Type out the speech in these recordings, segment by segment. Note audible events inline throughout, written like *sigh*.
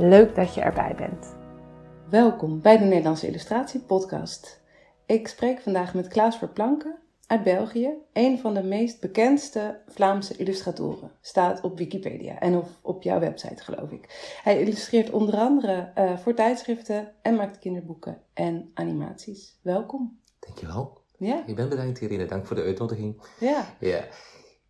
Leuk dat je erbij bent. Welkom bij de Nederlandse Illustratie Podcast. Ik spreek vandaag met Klaus Verplanken uit België, een van de meest bekendste Vlaamse illustratoren. Staat op Wikipedia en op, op jouw website, geloof ik. Hij illustreert onder andere uh, voor tijdschriften en maakt kinderboeken en animaties. Welkom. Dankjewel. Ja. Ik ben bedankt, Irene. Dank voor de uitnodiging. Ja. ja.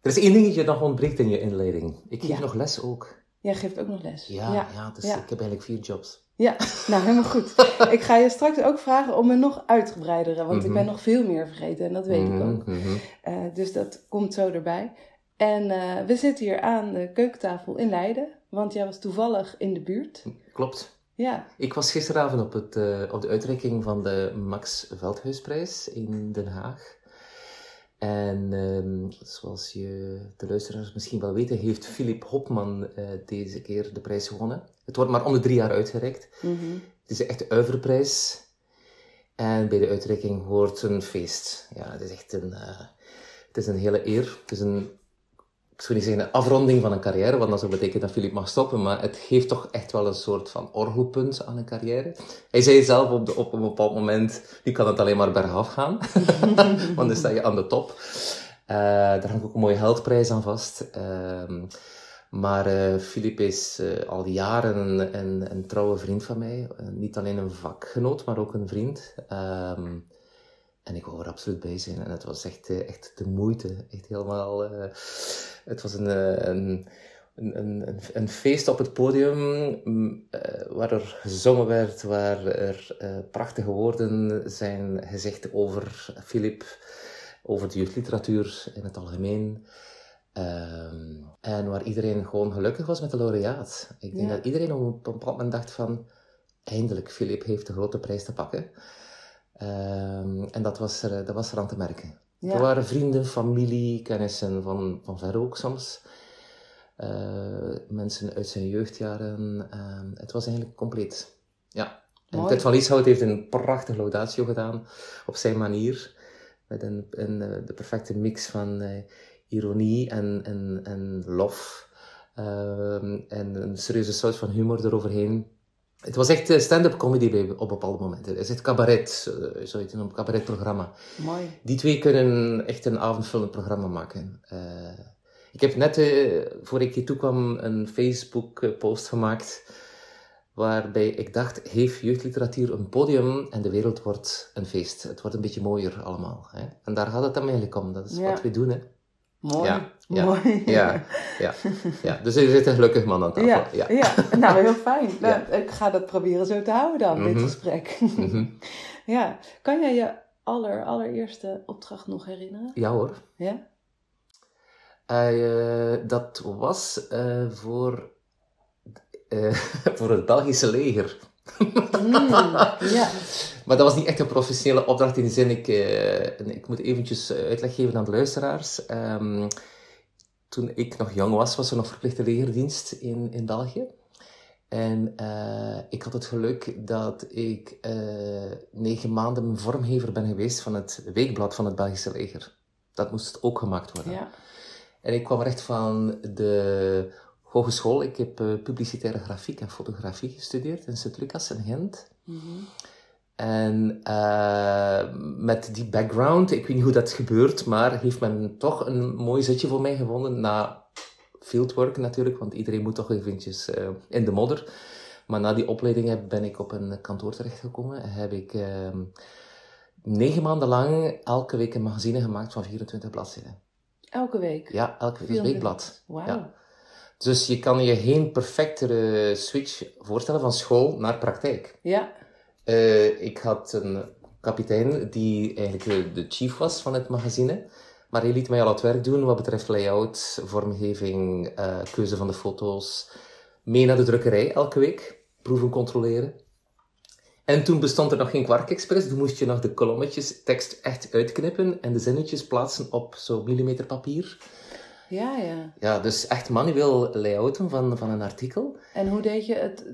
Er is één dingetje dat nog ontbreekt in je inleiding. Ik geef Ja. nog les ook. Jij geeft ook nog les. Ja, ja. dus Ja. ik heb eigenlijk vier jobs. Ja, *laughs* nou helemaal goed. *laughs* ik ga je straks ook vragen om me nog uitgebreidere, want ik Mhm. ben nog veel meer vergeten en dat weet ik Mhm, ook. mhm. Eh, dus dat komt zo erbij. En eh, we zitten hier aan de keukentafel in Leiden, want jij was toevallig in de buurt. Klopt. Ja, Ik was gisteravond op, het, eh, op de uitreiking van de Max Veldhuisprijs in Den Haag. En ehm, zoals je de luisteraars misschien wel weten, heeft Philip Hopman eh, deze keer de prijs gewonnen. Het wordt maar om de drie jaar uitgereikt. mhm. Het is echt de Uiverprijs. En bij de uitreiking hoort een feest. Ja, het is echt een, eh, het is een hele eer. Het is een, ik zou niet zeggen een afronding van een carrière, want dat zou betekenen dat Philip mag stoppen, maar het geeft toch echt wel een soort van orgelpunt aan een carrière. Hij zei zelf op, de, op een bepaald moment, nu kan het alleen maar bergaf gaan, *laughs* want dan sta je aan de top. Eh, daar hangt ook een mooie heldprijs aan vast. Ehm, maar eh Filip is eh, al jaren een, een, een trouwe vriend van mij. Eh, niet alleen een vakgenoot, maar ook een vriend. Ehm, en ik wou er absoluut bij zijn. En het was echt, eh, echt de moeite. Echt helemaal... eh, het was een, eh, een, een, een, een, feest op het podium mm, eh, waar er gezongen werd, waar er eh, prachtige woorden zijn gezegd over Filip, over de jeugdliteratuur in het algemeen. Ehm, en waar iedereen gewoon gelukkig was met de laureaat. Ik denk Ja. dat iedereen op een bepaald moment dacht van... Eindelijk, Filip heeft de grote prijs te pakken. Ehm, en dat was, er, dat was er aan te merken. Ja. Er waren vrienden, familie, kennissen van, van ver ook soms. Eh, mensen uit zijn jeugdjaren. Ehm, het was eigenlijk compleet. Ja. En. Ted van Lieshout heeft een prachtig laudatio gedaan. Op zijn manier. Met een, een, eh, de perfecte mix van eh, ironie en, en, en lof. Ehm, en een serieuze soort van humor eroverheen. Het was echt eh, stand-up comedy op bepaalde momenten. Het is echt cabaret, eh, zou je het noemen, een cabaretprogramma. Mooi. Die twee kunnen echt een avondvullend programma maken. Eh, ik heb net, voor ik hier toe kwam, een Facebook-post gemaakt. Waarbij ik dacht: heeft jeugdliteratuur een podium en de wereld wordt een feest? Het wordt een beetje mooier allemaal. Hè? En daar gaat het dan eigenlijk om. Dat is Ja. wat we doen. Hè? Mooi. Ja, ja, Mooi. Ja, ja, ja. Dus er zit een gelukkig man aan tafel. Ja, Ja. ja. nou heel fijn. Ja. Nou, ik ga dat proberen zo te houden dan, dit Mhm. gesprek. Mhm. *laughs* ja, kan jij je aller, allereerste opdracht nog herinneren? ja hoor. Ja? Eh, dat was eh, voor, eh, *laughs* voor het Belgische leger. Mm, ja. *laughs* Maar dat was niet echt een professionele opdracht in de zin, ik, eh, ik moet eventjes eh, uitleg geven aan de luisteraars. Ehm, toen ik nog jong was, was er nog verplichte legerdienst in, in België. En eh, ik had het geluk dat ik eh, negen maanden vormgever ben geweest van het weekblad van het Belgische leger. Dat moest ook gemaakt worden. ja. En ik kwam recht van de hogeschool. Ik heb eh, publicitaire grafiek en fotografie gestudeerd in Sint-Lucas in Gent. Mhm. En eh, met die background, ik weet niet hoe dat gebeurt, maar heeft men toch een mooi zitje voor mij gevonden na fieldwork natuurlijk, want iedereen moet toch eventjes eh, in de modder. Maar na die opleiding heb- ben ik op een kantoor terechtgekomen en heb ik ehm, negen maanden lang elke week een magazine gemaakt van 24 bladzijden. Elke week? Ja, elke week. Een 24. weekblad. Wauw. Ja. Dus je kan je geen perfectere switch voorstellen van school naar praktijk. Ja. Uh, ik had een kapitein die eigenlijk de chief was van het magazine. Maar hij liet mij al het werk doen wat betreft layout, vormgeving, uh, keuze van de foto's. Mee naar de drukkerij elke week, proeven controleren. En toen bestond er nog geen Quark Express. Toen moest je nog de kolommetjes tekst echt uitknippen en de zinnetjes plaatsen op zo'n millimeter papier. Ja, ja. Ja, dus echt manueel layouten van, van een artikel. En hoe deed je het,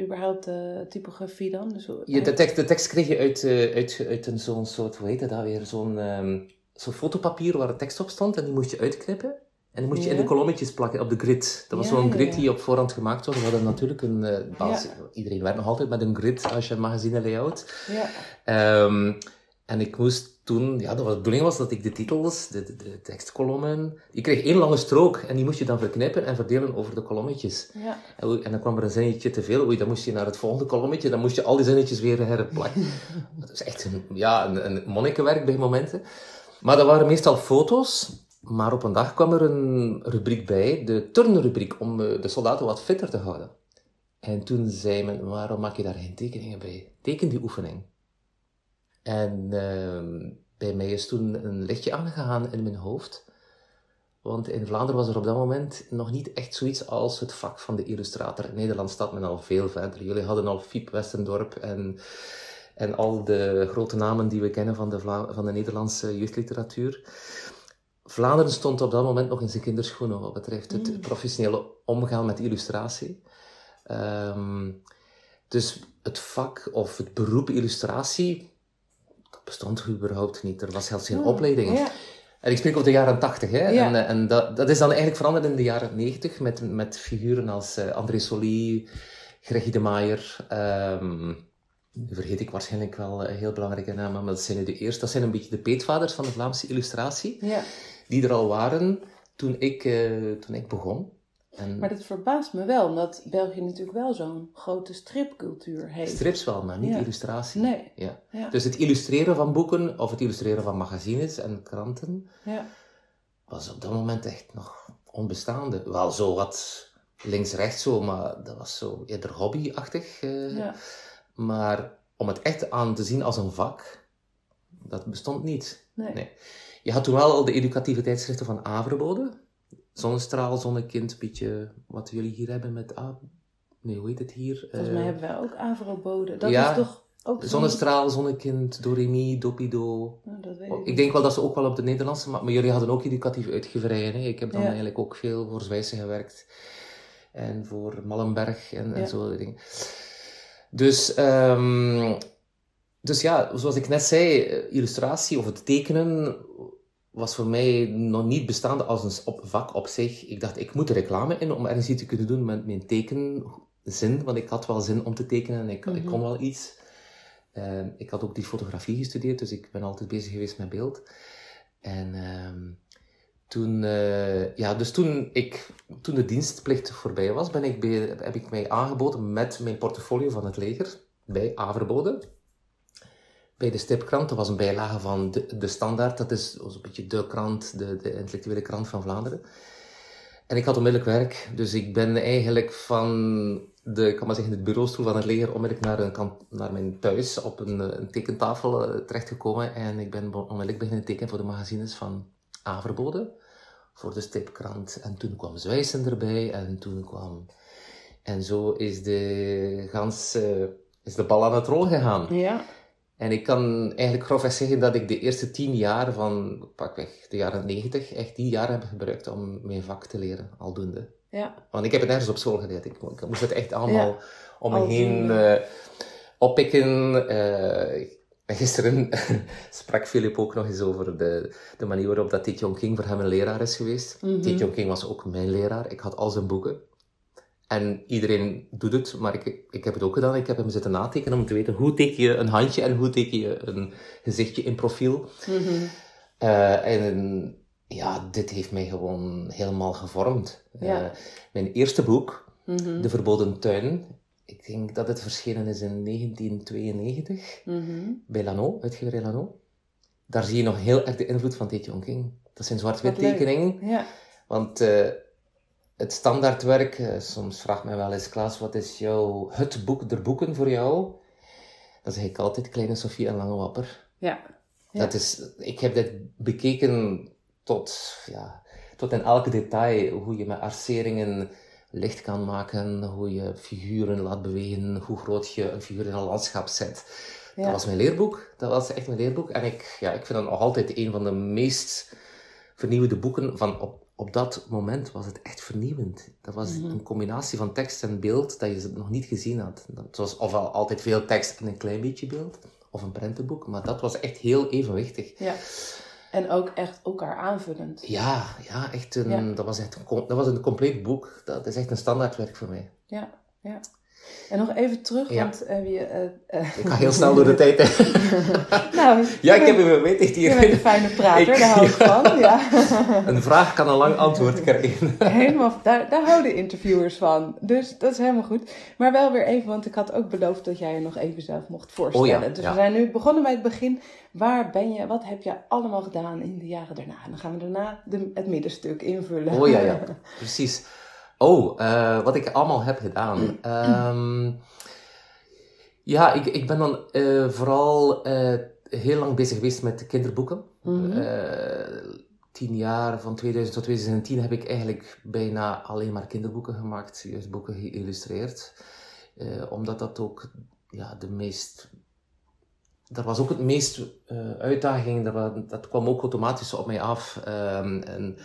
überhaupt de typografie dan? Dus je, de, tekst, de tekst kreeg je uit, uh, uit, uit een zo'n soort, hoe heet dat weer, zo'n um, zo'n fotopapier waar de tekst op stond en die moest je uitknippen. En die moest je in de kolommetjes plakken op de grid. Dat was zo'n grid die op voorhand gemaakt was. We hadden natuurlijk een uh, basis. Iedereen werkt nog altijd met een grid als je een magazine layout. Ja. Um, en ik moest toen, ja, de bedoeling was dat ik de titels, de, de, de, tekstkolommen, ik kreeg één lange strook en die moest je dan verknippen en verdelen over de kolommetjes. Ja. En, en, dan kwam er een zinnetje te veel, oei, dan moest je naar het volgende kolommetje, dan moest je al die zinnetjes weer herplakken. *laughs* dat is echt een, ja, een, een monnikenwerk bij momenten. Maar dat waren meestal foto's, maar op een dag kwam er een rubriek bij, de turnrubriek, om eh, de soldaten wat fitter te houden. En toen zei men, waarom maak je daar geen tekeningen bij? Teken die oefening. En uh, bij mij is toen een lichtje aangegaan in mijn hoofd. Want in Vlaanderen was er op dat moment nog niet echt zoiets als het vak van de illustrator. In Nederland staat men al veel verder. Jullie hadden al Fiep Westendorp en, en al de grote namen die we kennen van de, van de Nederlandse jeugdliteratuur. Vlaanderen stond op dat moment nog in zijn kinderschoenen wat betreft het mm. professionele omgaan met illustratie. Um, dus het vak of het beroep illustratie bestond überhaupt niet. Er was zelfs geen oh, opleiding. Ja. En ik spreek over de jaren 80. Hè? En, eh, en dat, dat is dan eigenlijk veranderd in de jaren 90 met, met figuren als uh, André Soli, Greggy de Maier. Um, nu vergeet ik waarschijnlijk wel uh, heel belangrijke namen, maar dat zijn nu de eerste. Dat zijn een beetje de peetvaders van de Vlaamse illustratie. Ja. Die er al waren toen ik, uh, toen ik begon. En... Maar dat verbaast me wel, omdat België natuurlijk wel zo'n grote stripcultuur heeft. Strips wel, maar niet illustratie. Nee. Ja. ja. Dus het illustreren van boeken of het illustreren van magazines en kranten ja. was op dat moment echt nog onbestaande. Wel zo wat links-rechts zo, maar dat was zo eerder hobbyachtig. Uh, ja. Maar om het echt aan te zien als een vak, dat bestond niet. Nee. nee. Je had toen wel al de educatieve tijdschriften van Averbode zonnestraal, zonnekind, beetje wat jullie hier hebben met... Ah, nee, hoe heet het hier? Volgens mij eh, hebben wij ook Avrobode. Dat is toch ook... Zonnestraal, zonnekind, Doremi, Dopido. dat weet ik, ik denk wel dat ze ook wel op de Nederlandse... Maar, maar jullie hadden ook educatief uitgeverijen. Hè? Ik heb dan eigenlijk ook veel voor Zwijsen gewerkt. En voor Mallenberg en, en zo dingen. Dus... Um, dus ja, zoals ik net zei, illustratie of het tekenen was voor mij nog niet bestaande als een vak op zich. Ik dacht, ik moet reclame in om ergens iets te kunnen doen met mijn tekenzin. Want ik had wel zin om te tekenen en ik, ik kon mhm. wel iets. Uh, ik had ook die fotografie gestudeerd, dus ik ben altijd bezig geweest met beeld. En uh, toen, uh, ja, dus toen, ik, toen de dienstplicht voorbij was, ben ik bij, heb ik mij aangeboden met mijn portfolio van het leger bij Averbode bij de Stipkrant. Dat was een bijlage van de, de Standaard. Dat is een beetje de krant, de, de intellectuele krant van Vlaanderen. En ik had onmiddellijk werk. Dus ik ben eigenlijk van de, kan maar zeggen, het bureaustoel van het leger onmiddellijk naar, naar mijn thuis op een, een tekentafel uh, terechtgekomen. En ik ben onmiddellijk beginnen tekenen voor de magazines van Averbode. Voor de Stipkrant. En toen kwam Zwijsen erbij. En toen kwam... En zo is de gans... Is de bal aan het rol gegaan. Ja. En ik kan eigenlijk grofweg zeggen dat ik de eerste tien jaar van, pakweg de jaren negentig, echt die jaar heb gebruikt om mijn vak te leren, aldoende. Ja. Want ik heb het nergens op school geleerd. Ik, ik moest het echt allemaal om me heen uh, oppikken. Uh, gisteren *laughs* sprak Filip ook nog eens over de, de manier waarop dat Titjon King voor hem een leraar is geweest. Mm -hmm. King was ook mijn leraar. Ik had al zijn boeken. En iedereen doet het, maar ik, ik heb het ook gedaan. Ik heb hem zitten natekenen om te weten hoe teken je een handje en hoe teken je een gezichtje in profiel. Mm en ja, dit heeft mij gewoon helemaal gevormd. Ja. Uh, mijn eerste boek, mm De Verboden Tuin, ik denk dat het verschenen is in 1992 mm bij Lano, uitgeverij Lano. Daar zie je nog heel erg de invloed van Tetje King. Dat zijn zwart-wit tekeningen. Ja. Want uh, het standaardwerk, uh, soms vraagt mij wel eens, Klaas, wat is jouw, het boek der boeken voor jou? Dan zeg ik altijd Kleine Sofie en Lange Wapper. Ja. ja. Dat is, ik heb dit bekeken tot, ja, tot in elke detail, hoe je met arceringen licht kan maken, hoe je figuren laat bewegen, hoe groot je een figuur in een landschap zet. Ja. Dat was mijn leerboek. Dat was echt mijn leerboek. En ik, ja, ik vind dat nog altijd een van de meest vernieuwende boeken van op, op dat moment was het echt vernieuwend. Dat was mhm. een combinatie van tekst en beeld dat je nog niet gezien had. Het was ofwel altijd veel tekst en een klein beetje beeld, of een prentenboek, maar dat was echt heel evenwichtig. Ja. En ook echt elkaar aanvullend. Ja, ja echt een, Dat, was echt een, dat was een compleet boek. Dat is echt een standaardwerk voor mij. Ja, ja. En nog even terug, Ja. want eh, wie, eh, eh, Ik ga heel snel door de tijd. *laughs* nou, ja, ik je heb hem weet je hier. bent een fijne prater, Ik- daar hou ik *laughs* van. Ja. *laughs* Een vraag kan een lang antwoord krijgen. Helemaal, daar, daar houden interviewers van. Dus dat is helemaal goed. Maar wel weer even, want ik had ook beloofd dat jij je nog even zelf mocht voorstellen. Oh ja, dus we zijn nu begonnen bij het begin. Waar ben je, wat heb je allemaal gedaan in de jaren daarna? En dan gaan we daarna de, het middenstuk invullen. Oh ja, ja, precies. Oh, eh, wat ik allemaal heb gedaan. Ehm, ja, ik, ik ben dan eh, vooral eh, heel lang bezig geweest met kinderboeken. Mhm. Eh, tien jaar, van 2000 tot 2010, heb ik eigenlijk bijna alleen maar kinderboeken gemaakt, juist boeken geïllustreerd. Omdat dat ook ja, de meest. Dat was ook het meest eh, uitdaging, dat, dat kwam ook automatisch op mij af. Ehm, en,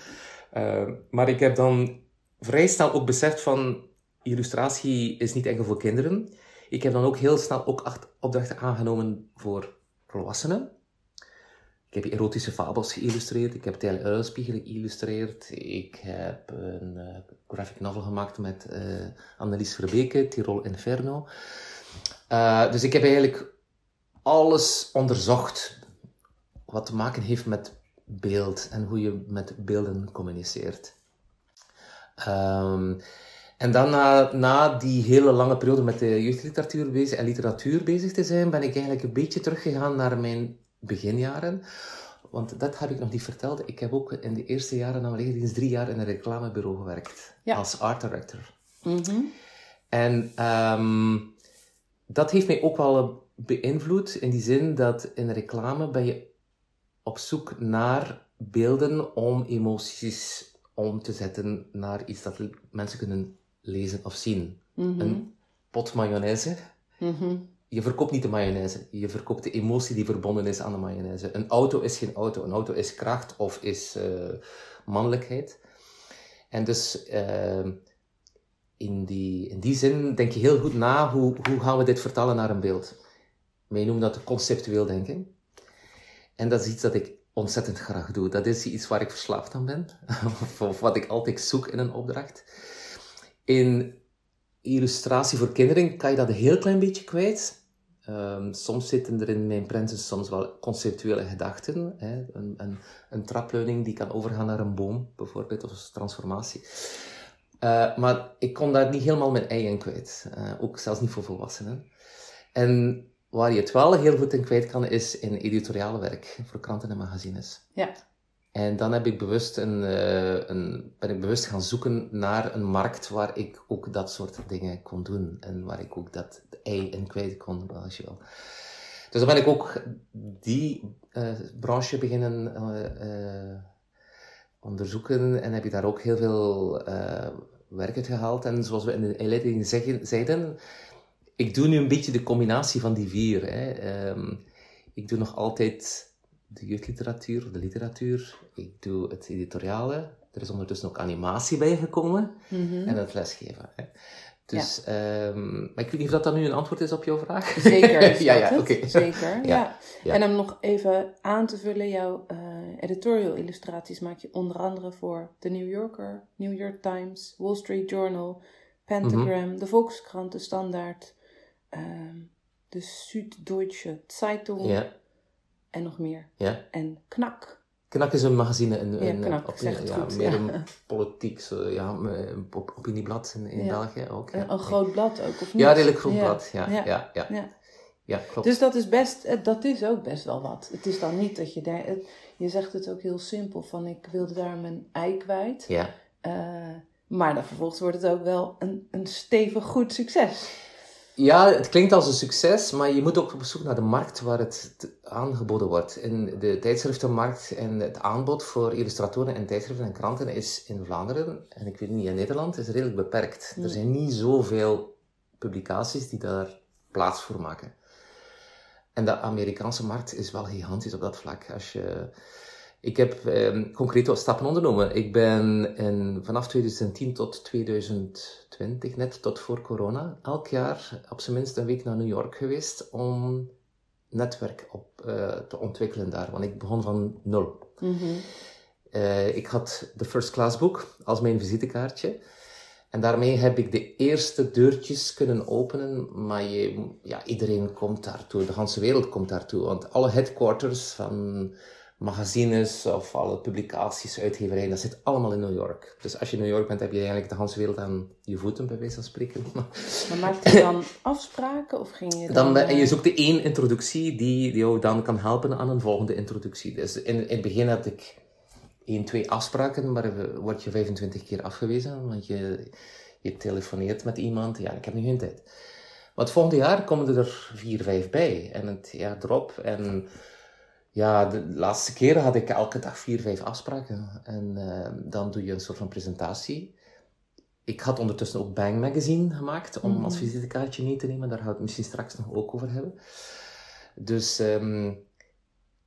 maar ik heb dan vrij snel ook beseft van illustratie is niet enkel voor kinderen. Ik heb dan ook heel snel ook acht opdrachten aangenomen voor volwassenen. Ik heb erotische fabels geïllustreerd. Ik heb Tijl Uilspiegel geïllustreerd. Ik heb een eh, graphic novel gemaakt met eh Annelies Verbeke, Tirol Inferno. Eh, dus ik heb eigenlijk alles onderzocht wat te maken heeft met beeld en hoe je met beelden communiceert. Ehm, en dan na, na die hele lange periode met de jeugdliteratuur bezig en literatuur bezig te zijn, ben ik eigenlijk een beetje teruggegaan naar mijn beginjaren. Want dat heb ik nog niet verteld. Ik heb ook in de eerste jaren na mijn legerdienst drie jaar in een reclamebureau gewerkt. Ja. Als art director. Mhm. En ehm, dat heeft mij ook wel beïnvloed in die zin dat in reclame ben je op zoek naar beelden om emoties om te zetten naar iets dat mensen kunnen lezen of zien. Mhm. Een pot mayonaise. Mhm. Je verkoopt niet de mayonaise, je verkoopt de emotie die verbonden is aan de mayonaise. Een auto is geen auto, een auto is kracht of is eh, mannelijkheid. En dus ehm, in, die, in die zin denk je heel goed na hoe, hoe gaan we dit vertalen naar een beeld. Wij noemen dat conceptueel denken. En dat is iets dat ik ontzettend graag doe. Dat is iets waar ik verslaafd aan ben, *laughs* of, wat ik altijd zoek in een opdracht. In illustratie voor kinderen kan je dat een heel klein beetje kwijt. Ehm, soms zitten er in mijn prenten soms wel conceptuele gedachten. Hè? Een, een, een trapleuning die kan overgaan naar een boom, bijvoorbeeld, of een transformatie. Eh, maar ik kon daar niet helemaal mijn ei in kwijt. Eh, ook zelfs niet voor volwassenen. En waar je het wel heel goed in kwijt kan, is in editoriale werk voor kranten en magazines. Ja. En dan heb ik bewust een, eh, een, ben ik bewust gaan zoeken naar een markt waar ik ook dat soort dingen kon doen. En waar ik ook dat ei in kwijt kon, als je wil. Dus dan ben ik ook die eh, branche beginnen eh, onderzoeken en heb ik daar ook heel veel werk uit gehaald. En zoals we in de inleiding zeggen- zeiden, ik doe nu een beetje de combinatie van die vier. Hè. Ehm, ik doe nog altijd de jeugdliteratuur, de literatuur. Ik doe het editoriale. Er is ondertussen ook animatie bijgekomen. Mhm. En het lesgeven. Hè. Dus, ehm, maar ik weet niet of dat dan nu een antwoord is op jouw vraag. Zeker *laughs* ja, ja, oké. Zeker, *laughs* ja. Ja, ja. En om nog even aan te vullen, jouw eh, editorial illustraties maak je onder andere voor The New Yorker, New York Times, Wall Street Journal, Pentagram, Mhm. de Volkskrant, de Standaard, ehm, de Süddeutsche Zeitung Ja, en nog meer. ja. En Knak. Knak is een magazine Ja, zeg het ja, goed, meer ja. een politiek, zo, ja, een op, opinieblad in, in Ja. België ook. Ja, Een, een groot blad ook, of niet? ja redelijk groot Ja. blad. Ja, ja. Ja. Ja, ja, Ja. klopt. Dus dat is best, eh, dat is ook best wel wat. Het is dan niet dat je daar, het- je zegt het ook heel simpel van ik wilde daar mijn ei kwijt. ja, Eh, Maar dan vervolgens wordt het ook wel een, een stevig goed succes. Ja, het klinkt als een succes, maar je moet ook op zoek naar de markt waar het aangeboden wordt. In de tijdschriftenmarkt en het aanbod voor illustratoren en tijdschriften en kranten is in Vlaanderen, en ik weet niet in Nederland, is redelijk beperkt. Er zijn niet zoveel publicaties die daar plaats voor maken. En de Amerikaanse markt is wel gigantisch op dat vlak. Als je ik heb eh, concreet wat stappen ondernomen. Ik ben in, vanaf 2010 tot 2020, net tot voor corona, elk jaar op zijn minst een week naar New York geweest om netwerk op, uh, te ontwikkelen daar. Want ik begon van nul. Mm -hmm. uh, ik had de First Class boek als mijn visitekaartje. En daarmee heb ik de eerste deurtjes kunnen openen, maar je, ja, iedereen komt daartoe, de hele wereld komt daartoe. Want alle headquarters van magazines of alle publicaties, uitgeverijen, dat zit allemaal in New York. Dus als je in New York bent, heb je eigenlijk de hele wereld aan je voeten, bij wijze van spreken. *laughs* Maar maakte je dan *laughs* afspraken of ging je dan... dan je zoekt de één introductie die, die jou dan kan helpen aan een volgende introductie. Dus in, in het begin had ik één, twee afspraken, maar word je 25 keer afgewezen, want je, je telefoneert met iemand. Ja, ik heb nu geen tijd. Maar het volgende jaar komen er vier, vijf bij. En het jaar erop. En ja, de laatste keren had ik elke dag vier, vijf afspraken. En uh, dan doe je een soort van presentatie. Ik had ondertussen ook Bang Magazine gemaakt, om mm als visitekaartje mee te nemen. Daar gaan we het misschien straks nog ook over hebben. Dus um,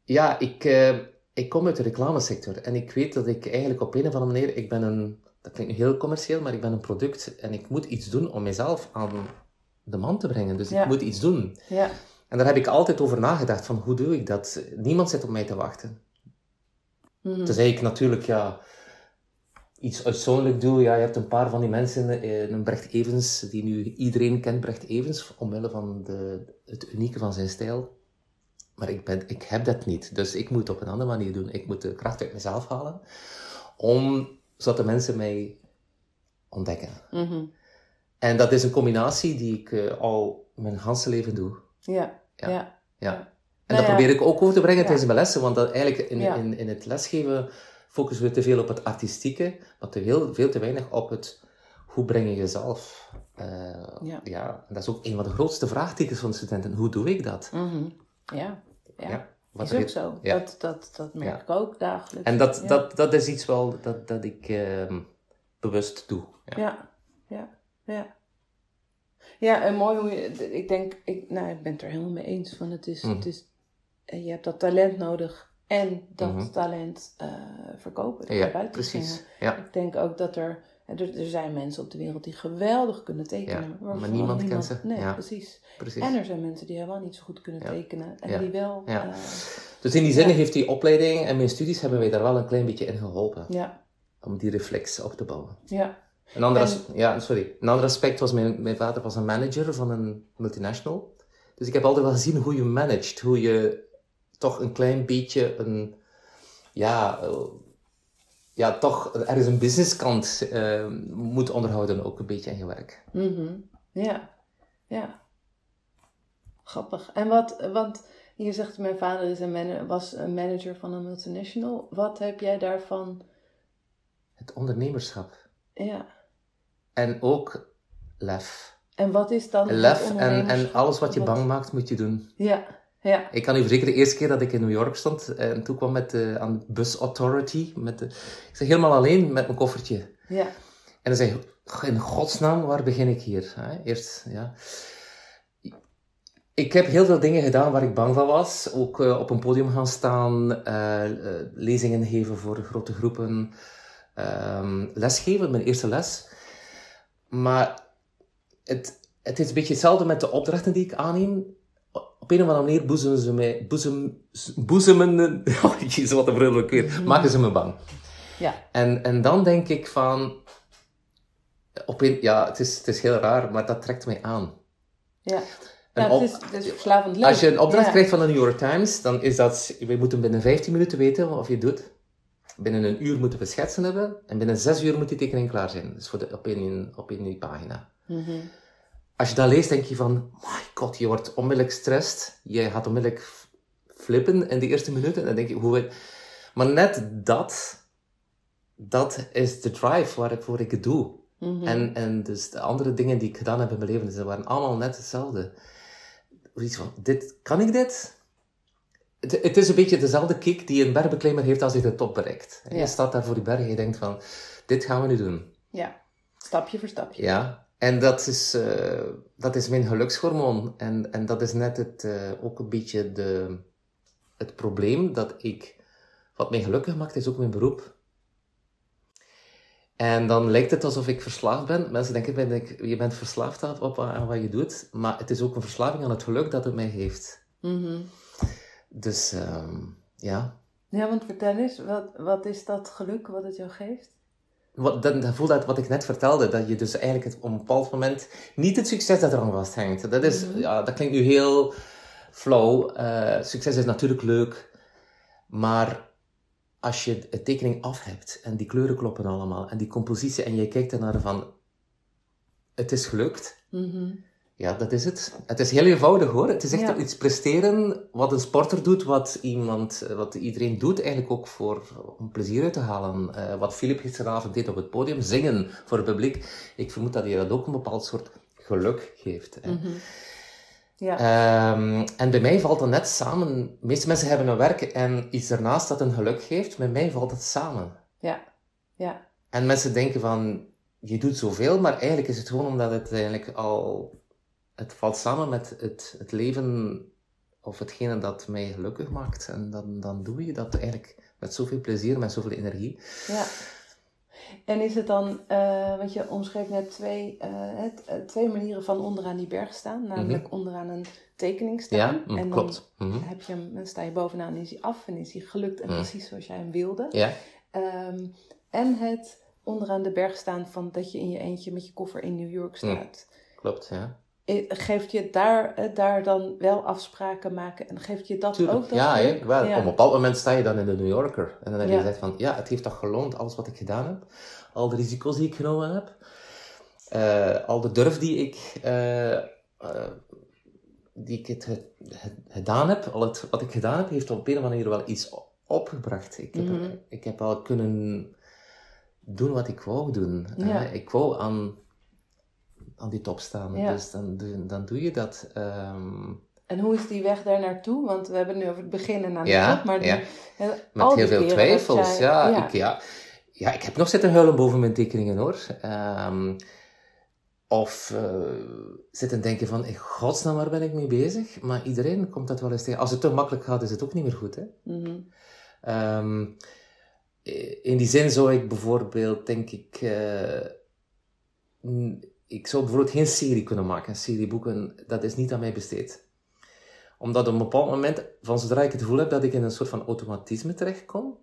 ja, ik, uh, ik kom uit de reclamesector. En ik weet dat ik eigenlijk op een of andere manier... Ik ben een... Dat klinkt heel commercieel, maar ik ben een product. En ik moet iets doen om mezelf aan de man te brengen. Dus ik moet iets doen. Ja. En daar heb ik altijd over nagedacht, van hoe doe ik dat? Niemand zit op mij te wachten. Mm -hmm. ik natuurlijk ja, iets uitzonderlijk doe. Ja, je hebt een paar van die mensen, eh, een Brecht Evens, die nu iedereen kent, Brecht Evens, omwille van de, het unieke van zijn stijl. Maar ik, ben, ik heb dat niet. Dus ik moet het op een andere manier doen. Ik moet de kracht uit mezelf halen, om, zodat de mensen mij ontdekken. Mm -hmm. En dat is een combinatie die ik uh, al mijn hele leven doe. Ja, ja. ja. En nou dat probeer ik ook over te brengen tijdens mijn lessen, want dat eigenlijk in, in, in het lesgeven focussen we te veel op het artistieke, maar te veel, veel te weinig op het hoe breng je jezelf. Uh, ja. dat is ook een van de grootste vraagtekens van de studenten. Hoe doe ik dat? Mm -hmm. Ja, ja. Wat is ook zo. Dat, dat, dat merk ik ook dagelijks. En dat, dat, dat is iets wel dat, dat ik uh, bewust doe. Ja, ja, ja. Ja, en mooi hoe je, ik denk, ik, nou, ik ben het er helemaal mee eens van. Het is, mm. het is, je hebt dat talent nodig en dat mm -hmm. talent uh, verkopen. Ja, precies. Ja. Ik denk ook dat er, er, er, zijn mensen op de wereld die geweldig kunnen tekenen. Ja, maar niemand, kent ze. Nee, precies. precies. En er zijn mensen die helemaal niet zo goed kunnen tekenen. En die wel... Ja. Uh, dus in die zin heeft die opleiding en mijn studies hebben wij daar wel een klein beetje in geholpen. Ja. Om die reflex op te bouwen. Ja. Een ander, ja, sorry. een ander aspect was, mijn, mijn vader was een manager van een multinational. Dus ik heb altijd wel gezien hoe je managt, hoe je toch een klein beetje een, ja, uh, ja toch ergens een businesskant uh, moet onderhouden, ook een beetje in je werk. Mm -hmm. Ja, ja. Grappig. En wat, want je zegt, mijn vader is een was een manager van een multinational. Wat heb jij daarvan? Het ondernemerschap. Ja. En ook lef. En wat is dan Lef en, en alles wat je bang maakt, moet je doen. Ja, ja. Ik kan u verzekeren, de eerste keer dat ik in New York stond en toen kwam met de, aan de Bus Authority, met de, ik zeg helemaal alleen met mijn koffertje. Ja. En dan zei ik, in godsnaam, waar begin ik hier? Eerst, ja. Ik heb heel veel dingen gedaan waar ik bang van was. Ook uh, op een podium gaan staan, uh, lezingen geven voor grote groepen um, lesgeven, mijn eerste les. Maar het, het is een beetje hetzelfde met de opdrachten die ik aanneem. Op een of andere manier boezemen ze mij, boezem, boezemen, *laughs* oh jezus wat een bril weer, maken ze me bang. Ja. En, en dan denk ik van, op een, ja, het is, het is heel raar, maar dat trekt mij aan. Ja. Ja, het, is, het is verslavend leuk. Als je een opdracht krijgt van de New York Times, dan is dat, we moeten binnen 15 minuten weten of je het doet binnen een uur moeten we schetsen hebben en binnen zes uur moet die tekening klaar zijn. Dus voor de, op, één, op één pagina. Mm Als je dat leest, denk je van, my god, je wordt onmiddellijk stressed. Je gaat onmiddellijk flippen in de eerste minuten. En dan denk je, hoe. Maar net dat dat is de drive waarvoor ik het doe. en, en dus de andere dingen die ik gedaan heb in mijn leven, ze waren allemaal net hetzelfde. Iets van, dit, kan ik dit? Het, het is een beetje dezelfde kick die een bergbeklimmer heeft als hij de top bereikt. Ja. Je staat daar voor die berg en je denkt van, dit gaan we nu doen. Ja, stapje voor stapje. Ja, en dat is, eh, dat is mijn gelukshormoon. En, en dat is net het, eh, ook een beetje de, het probleem dat ik, wat mij gelukkig maakt, is ook mijn beroep. En dan lijkt het alsof ik verslaafd ben. Mensen denken, ben ik, je bent verslaafd aan, op, aan wat je doet. Maar het is ook een verslaving aan het geluk dat het mij heeft. Mhm. Dus ehm, ja, Ja, want vertel eens, wat, wat is dat geluk wat het jou geeft? Wat, dan, dan voel dat wat ik net vertelde, dat je dus eigenlijk het, op een bepaald moment niet het succes dat eraan vasthangt. Dat, is, ja, dat klinkt nu heel flauw. Eh, succes is natuurlijk leuk, maar als je een tekening af hebt en die kleuren kloppen allemaal en die compositie en je kijkt ernaar van het is gelukt, Mhm. Ja, dat is het. Het is heel eenvoudig hoor. Het is echt Ja. iets presteren wat een sporter doet, wat iemand, eh, wat iedereen doet, eigenlijk ook voor, om plezier uit te halen. Eh, wat Philip gisteravond deed op het podium, zingen voor het publiek. Ik vermoed dat hij dat ook een bepaald soort geluk geeft. hè. Mhm. Ja. Ehm, en bij mij valt dat net samen. De meeste mensen hebben een werk en iets ernaast dat een geluk geeft. Bij mij valt het samen. ja, ja, En mensen denken van, je doet zoveel, maar eigenlijk is het gewoon omdat het eigenlijk al, het valt samen met het, het leven of hetgene dat mij gelukkig maakt. En dan, dan doe je dat eigenlijk met zoveel plezier, met zoveel energie. ja. En is het dan, eh, want je omschreef net twee, eh, het, eh, twee manieren van onderaan die berg staan, namelijk onderaan een tekening staan. Mhm. Ja, mm, en klopt. Dan Mhm. heb je hem, dan sta je bovenaan en is hij af en is hij gelukt en Mhm. precies zoals jij hem wilde. Ja, Ehm, en het onderaan de berg staan van dat je in je eentje met je koffer in New York staat. klopt, ja. Eh, Geeft je daar, eh, daar dan wel afspraken maken en geeft je dat Tuurlijk. ook? Dat ja, wel. Ja. op een bepaald moment sta je dan in de New Yorker. En dan heb je Ja. gezegd van, ja, het heeft toch geloond, alles wat ik gedaan heb. Al de risico's die ik genomen heb. eh, al de durf die ik, die ik het, het- het- gedaan heb. Al het, wat ik gedaan heb, heeft op een of andere manier wel iets opgebracht. Ik heb, Mhm. ik heb al kunnen doen wat ik wou doen. Ja. Ik wou aan, aan die top staan. Ja. Dus dan, doe- dan doe je dat. ehm, En hoe is die weg daar naartoe? Want we hebben nu over het begin en aan de top, maar ja. Met al heel veel twijfels, jij- ja, ja. Ik, ja. Ja, ik heb nog zitten huilen boven mijn tekeningen, hoor. Ehm, of eh, zitten denken van, in godsnaam, waar ben ik mee bezig? Maar iedereen komt dat wel eens tegen. Als het te makkelijk gaat, is het ook niet meer goed, hè. Mhm. Ehm, in die zin zou ik bijvoorbeeld, denk ik... eh, ik zou bijvoorbeeld geen serie kunnen maken. Een serie boeken, dat is niet aan mij besteed omdat op een bepaald moment, van zodra ik het gevoel heb dat ik in een soort van automatisme terechtkom,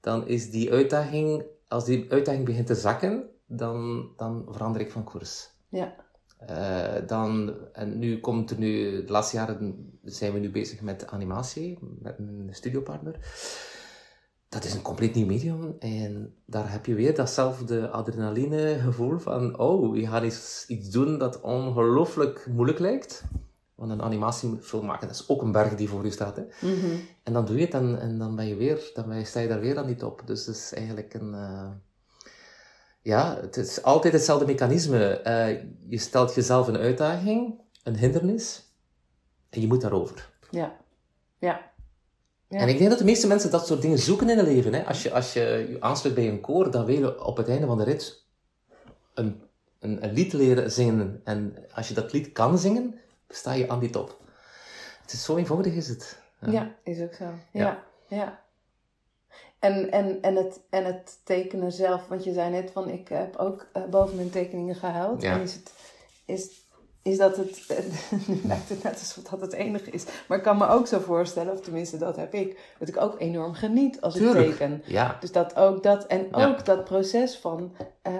dan is die uitdaging, als die uitdaging begint te zakken, dan, dan verander ik van koers. Ja. Eh, dan, en nu komt er nu, de laatste jaren zijn we nu bezig met animatie, met een studiopartner. Dat is een compleet nieuw medium en daar heb je weer datzelfde adrenaline gevoel van, oh, je gaat iets, iets doen dat ongelooflijk moeilijk lijkt. Want een animatiefilm maken, dat is ook een berg die voor je staat. Hè? Mhm. En dan doe je het en, en dan ben je weer, dan ben je, sta je daar weer aan die top. Dus het is eigenlijk een, eh, ja, het is altijd hetzelfde mechanisme. Eh, je stelt jezelf een uitdaging, een hindernis, en je moet daarover. Ja. Ja. Ja. En ik denk dat de meeste mensen dat soort dingen zoeken in het leven. Hè? Als, je, als je je aansluit bij een koor, dan wil je op het einde van de rit een, een, een lied leren zingen. En als je dat lied kan zingen, sta je aan die top. Het is zo eenvoudig is het. Ja, is ook zo. Ja, Ja. En, en, en, het, en het tekenen zelf, want je zei net van ik heb ook eh, boven mijn tekeningen gehuild. Ja. En is, het, is, is dat het, *laughs* nu lijkt het net alsof dat het enige is. Maar ik kan me ook zo voorstellen, of tenminste dat heb ik, dat ik ook enorm geniet als ik teken. Ja, Dus dat ook dat, en Ja. ook dat proces van, eh,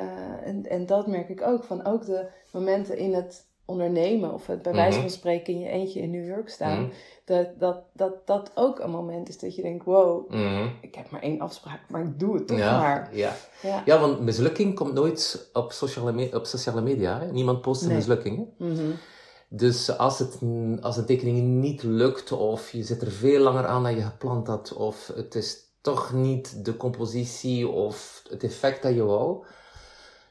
en, en dat merk ik ook, van ook de momenten in het ondernemen, of het bij wijze Mhm. van spreken in je eentje in New York staan, Mhm. dat, dat, dat dat ook een moment is dat je denkt, wow, Mhm. ik heb maar één afspraak, maar ik doe het toch ja, maar. ja. Ja. ja, want mislukking komt nooit op sociale, me- op sociale media. Hè? Niemand post een Nee. mislukking. Dus als, het, als een tekening niet lukt, of je zit er veel langer aan dan je gepland had, of het is toch niet de compositie of het effect dat je wou,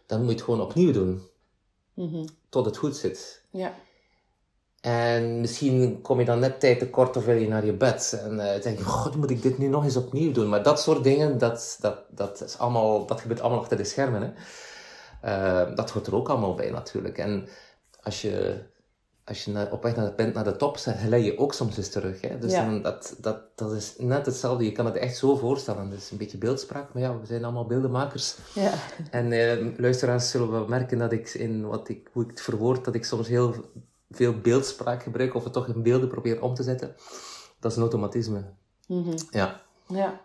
dan moet je het gewoon opnieuw doen. Mhm. Tot het goed zit. Ja. En misschien kom je dan net tijd tekort of wil je naar je bed. En uh, denk je, god, moet ik dit nu nog eens opnieuw doen? Maar dat soort dingen, dat, dat, dat, is allemaal, dat gebeurt allemaal achter de schermen. Hè? Uh, dat hoort er ook allemaal bij natuurlijk. En als je, als je naar, op weg naar, bent naar de top, glij je ook soms eens terug. Hè? Dus Ja. dan, dat, dat, dat is net hetzelfde. Je kan het echt zo voorstellen. Is een beetje beeldspraak, maar ja, we zijn allemaal beeldenmakers. Ja. En eh, luisteraars zullen wel merken dat ik in wat ik, hoe ik het verwoord, dat ik soms heel veel beeldspraak gebruik of het toch in beelden probeer om te zetten. Dat is een automatisme. Mhm. Ja. Ja.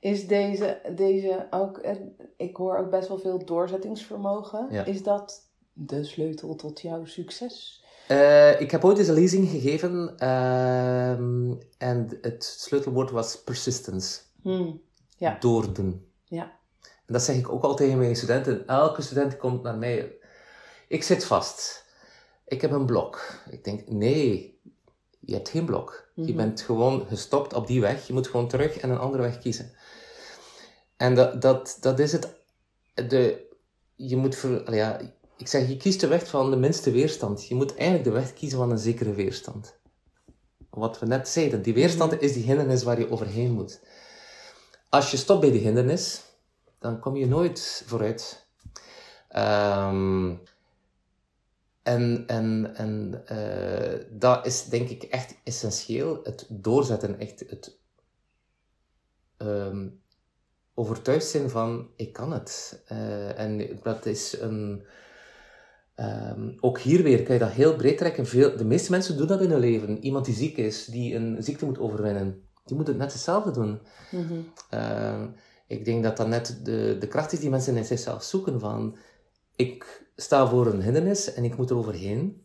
Is deze, deze ook, eh, ik hoor ook best wel veel doorzettingsvermogen. Ja. Is dat de sleutel tot jouw succes? Eh, ik heb ooit eens een lezing gegeven ehm, en het sleutelwoord was persistence. Hmm. Ja. Doordoen. Ja. En dat zeg ik ook al tegen mijn studenten. Elke student komt naar mij. Ik zit vast. Ik heb een blok. Ik denk, nee, je hebt geen blok. Je Mhm. bent gewoon gestopt op die weg. Je moet gewoon terug en een andere weg kiezen. En dat, dat, dat is het. De, je moet voor, ja, ik zeg, je kiest de weg van de minste weerstand. Je moet eigenlijk de weg kiezen van een zekere weerstand. Wat we net zeiden, die weerstand is die hindernis waar je overheen moet. Als je stopt bij die hindernis, dan kom je nooit vooruit. Ehm, en en, en eh, dat is denk ik echt essentieel. Het doorzetten, echt het ehm, overtuigd zijn van ik kan het. Eh, en dat is een. Ehm, ook hier weer kan je dat heel breed trekken. Veel, de meeste mensen doen dat in hun leven. Iemand die ziek is, die een ziekte moet overwinnen, die moet het net hetzelfde doen. Mhm. Ehm, ik denk dat dat net de, de kracht is die mensen in zichzelf zoeken van ik sta voor een hindernis en ik moet er overheen.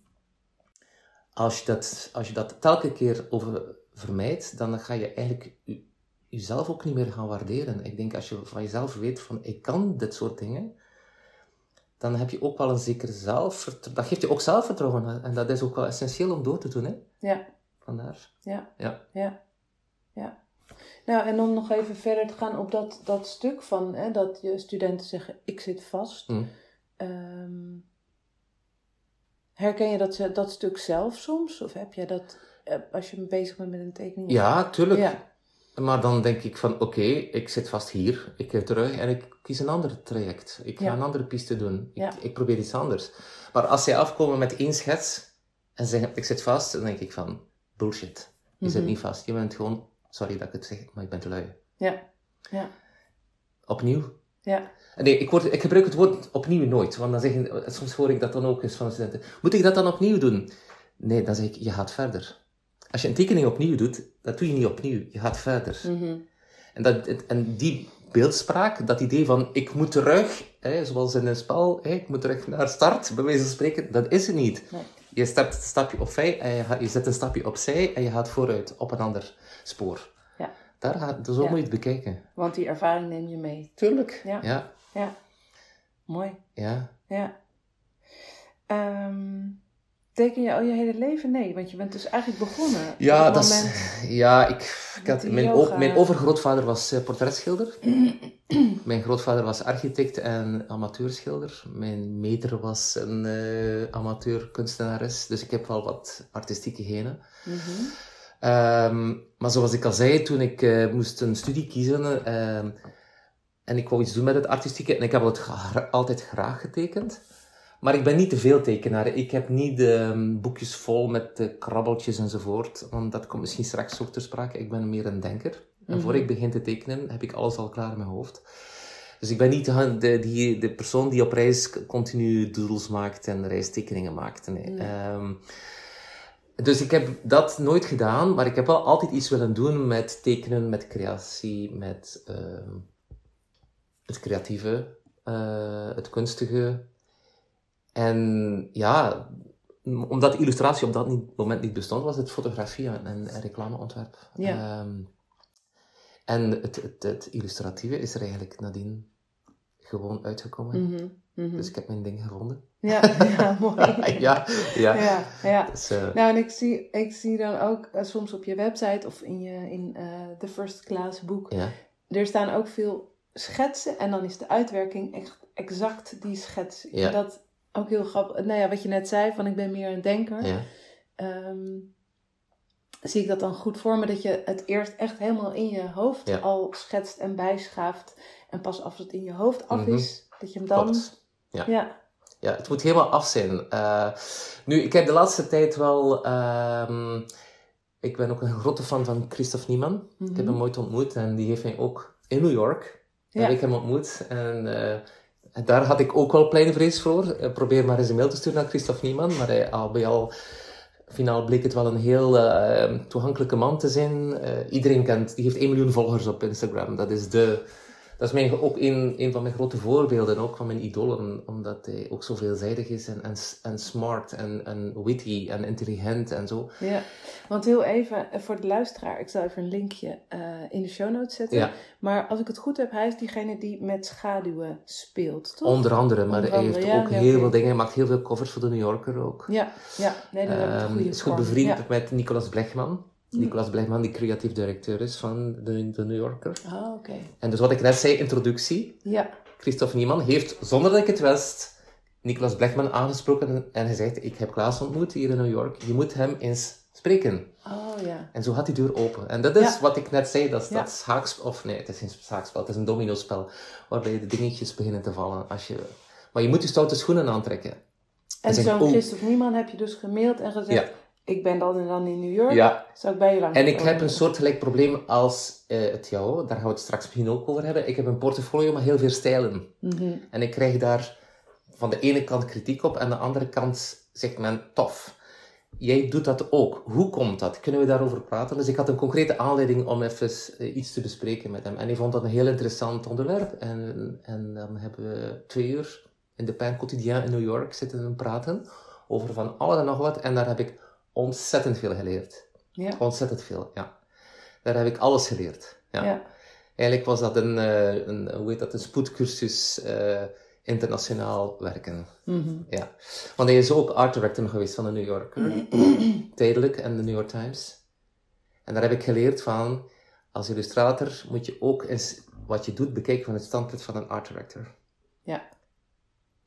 Als je dat, als je dat telke keer over vermijdt, dan ga je eigenlijk je- jezelf ook niet meer gaan waarderen. Ik denk als je van jezelf weet van ik kan dit soort dingen, dan heb je ook wel een zeker zelfvertrouwen. Dat geeft je ook zelfvertrouwen en dat is ook wel essentieel om door te doen. Hè? Ja. Vandaar. Ja. Ja. Ja. Ja. Nou, en om nog even verder te gaan op dat, dat stuk van hè, dat je studenten zeggen: Ik zit vast. Hm. Ehm, herken je dat, dat stuk zelf soms? Of heb jij dat eh, als je bezig bent met een tekening? Ja, tuurlijk. Ja. Maar dan denk ik van, oké, ik zit vast hier, ik ga terug en ik kies een ander traject. Ik ga Ja. een andere piste doen. Ik, Ja. ik probeer iets anders. Maar als zij afkomen met één schets en zeggen, ik zit vast, dan denk ik van, bullshit. Je zit Mhm. niet vast. Je bent gewoon, sorry dat ik het zeg, maar je bent te lui. Ja. Ja. Opnieuw. Ja. Nee, ik, word, ik gebruik het woord opnieuw nooit. Want dan zeggen, soms hoor ik dat dan ook eens van de studenten. Moet ik dat dan opnieuw doen? Nee, dan zeg ik, je gaat verder. Als je een tekening opnieuw doet, dat doe je niet opnieuw. Je gaat verder. Mhm. En, dat, en die beeldspraak, dat idee van ik moet terug, hè, zoals in een spel, hè, ik moet terug naar start, bij wijze van spreken, dat is het niet. Nee. Je stapt een stapje opzij en je, gaat- je zet een stapje opzij en je gaat vooruit op een ander spoor. Ja. Daar gaat, zo Ja. moet je het bekijken. Want die ervaring neem je mee. Tuurlijk. Ja. Ja. Ja. Mooi. ja. Ja. Ehm, teken je al je hele leven? Nee, want je bent dus eigenlijk begonnen. Ja, op dat is, *laughs* ja ik, ik had, mijn, o- mijn overgrootvader was eh, portretschilder. *clears throat* mijn grootvader was architect en amateurschilder. Mijn meter was een eh amateur kunstenares. Dus ik heb wel wat artistieke genen. Mhm. Ehm, maar zoals ik al zei, toen ik eh, moest een studie kiezen ehm, en ik wou iets doen met het artistieke, en ik heb het altijd graag getekend. Maar ik ben niet te veel tekenaar. Ik heb niet de ehm, boekjes vol met eh, krabbeltjes enzovoort, want dat komt misschien straks ook ter sprake. Ik ben meer een denker. En voor Mhm. ik begin te tekenen, heb ik alles al klaar in mijn hoofd. Dus ik ben niet de, de, die, de persoon die op reis continu doodles maakt en reistekeningen maakt. Nee. Nee. Ehm, dus ik heb dat nooit gedaan, maar ik heb wel altijd iets willen doen met tekenen, met creatie, met ehm, het creatieve, eh, het kunstige. En ja, omdat illustratie op dat niet- moment niet bestond, was het fotografie en, en reclameontwerp. Ja. Ehm, en het, het, het illustratieve is er eigenlijk nadien gewoon uitgekomen. Mhm. Mhm. Dus ik heb mijn ding gevonden. Ja, *laughs* ja, mooi. *laughs* ja, ja. ja, ja. Dus, eh, Nou, en ik zie, ik zie dan ook eh, soms op je website of in, je, in eh, de First Class boek ja. er staan ook veel schetsen en dan is de uitwerking echt exact die schets. Ja. dat ook heel grappig. Nou ja, wat je net zei, van ik ben meer een denker. Ja. Ehm, zie ik dat dan goed voor me dat je het eerst echt helemaal in je hoofd Ja. al schetst en bijschaaft. En pas als het in je hoofd af Mhm. is, dat je hem dan... Klopt. Ja. Ja. Ja, het moet helemaal af zijn. Eh, nu, ik heb de laatste tijd wel... ehm, ik ben ook een grote fan van Christophe Niemann. Ik heb hem ooit ontmoet en die heeft mij ook in New York... Ja. heb ik hem ontmoet. En eh, daar had ik ook wel kleine vrees voor. Eh, probeer maar eens een mail te sturen naar Christophe Niemann. Maar hij, al bij al... Finaal bleek het wel een heel eh, toegankelijke man te zijn. Eh, iedereen kent... Die heeft 1 miljoen volgers op Instagram. Dat is de... Dat is mijn, ook een, een van mijn grote voorbeelden, ook van mijn idolen, omdat hij ook zo veelzijdig is en, en, en smart en, en witty en intelligent en zo. Ja, want heel even eh, voor de luisteraar, ik zal even een linkje eh, in de show notes zetten. Ja. Maar als ik het goed heb, hij is diegene die met schaduwen speelt, toch? Onder andere, maar Onder hij andere, heeft ja, ook heel veel dingen, hij maakt heel veel covers voor de New Yorker ook. Ja, ja, nee, dat we Ehm, is goed bevriend Ja. met Nicolas Blechman. Nicolas Blechman, die creatief directeur is van de, de New Yorker. Ah, oké. En dus wat ik net zei, introductie. Ja, Christophe Niemann heeft, zonder dat ik het wist, Nicolas Blechman aangesproken en zegt, ik heb Klaas ontmoet hier in New York, je moet hem eens spreken. oh ja. En zo gaat die deur open. En dat is Ja. wat ik net zei, dat is Ja. dat schaakspel, of nee, het is geen schaakspel, het is een dominospel, waarbij de dingetjes beginnen te vallen. Als je... Maar je moet je stoute schoenen aantrekken. En zeg, zo'n oh. Christophe Niemann heb je dus gemaild en gezegd, Ja. Ik ben dan en dan in New York, Ja, zou ik bij je langs en ik heb een soortgelijk probleem als eh, het jouw, daar gaan we het straks misschien ook over hebben. Ik heb een portfolio met heel veel stijlen. Mhm. En ik krijg daar van de ene kant kritiek op en de andere kant zegt men tof. Jij doet dat ook. Hoe komt dat? Kunnen we daarover praten? Dus ik had een concrete aanleiding om even eh, iets te bespreken met hem. En hij vond dat een heel interessant onderwerp. En, en dan hebben we twee uur in de Pain Quotidien in New York zitten praten over van alles en nog wat. En daar heb ik ontzettend veel geleerd. Ja. Ontzettend veel, ja. Daar heb ik alles geleerd. Ja. Ja. Eigenlijk was dat een, eh, een, hoe heet dat, een spoedcursus eh, internationaal werken. Mhm. Ja. Want hij is ook art director geweest van de New Yorker, *clears throat* tijdelijk, en de New York Times. En daar heb ik geleerd van, als illustrator moet je ook eens wat je doet bekijken van het standpunt van een art director. Ja.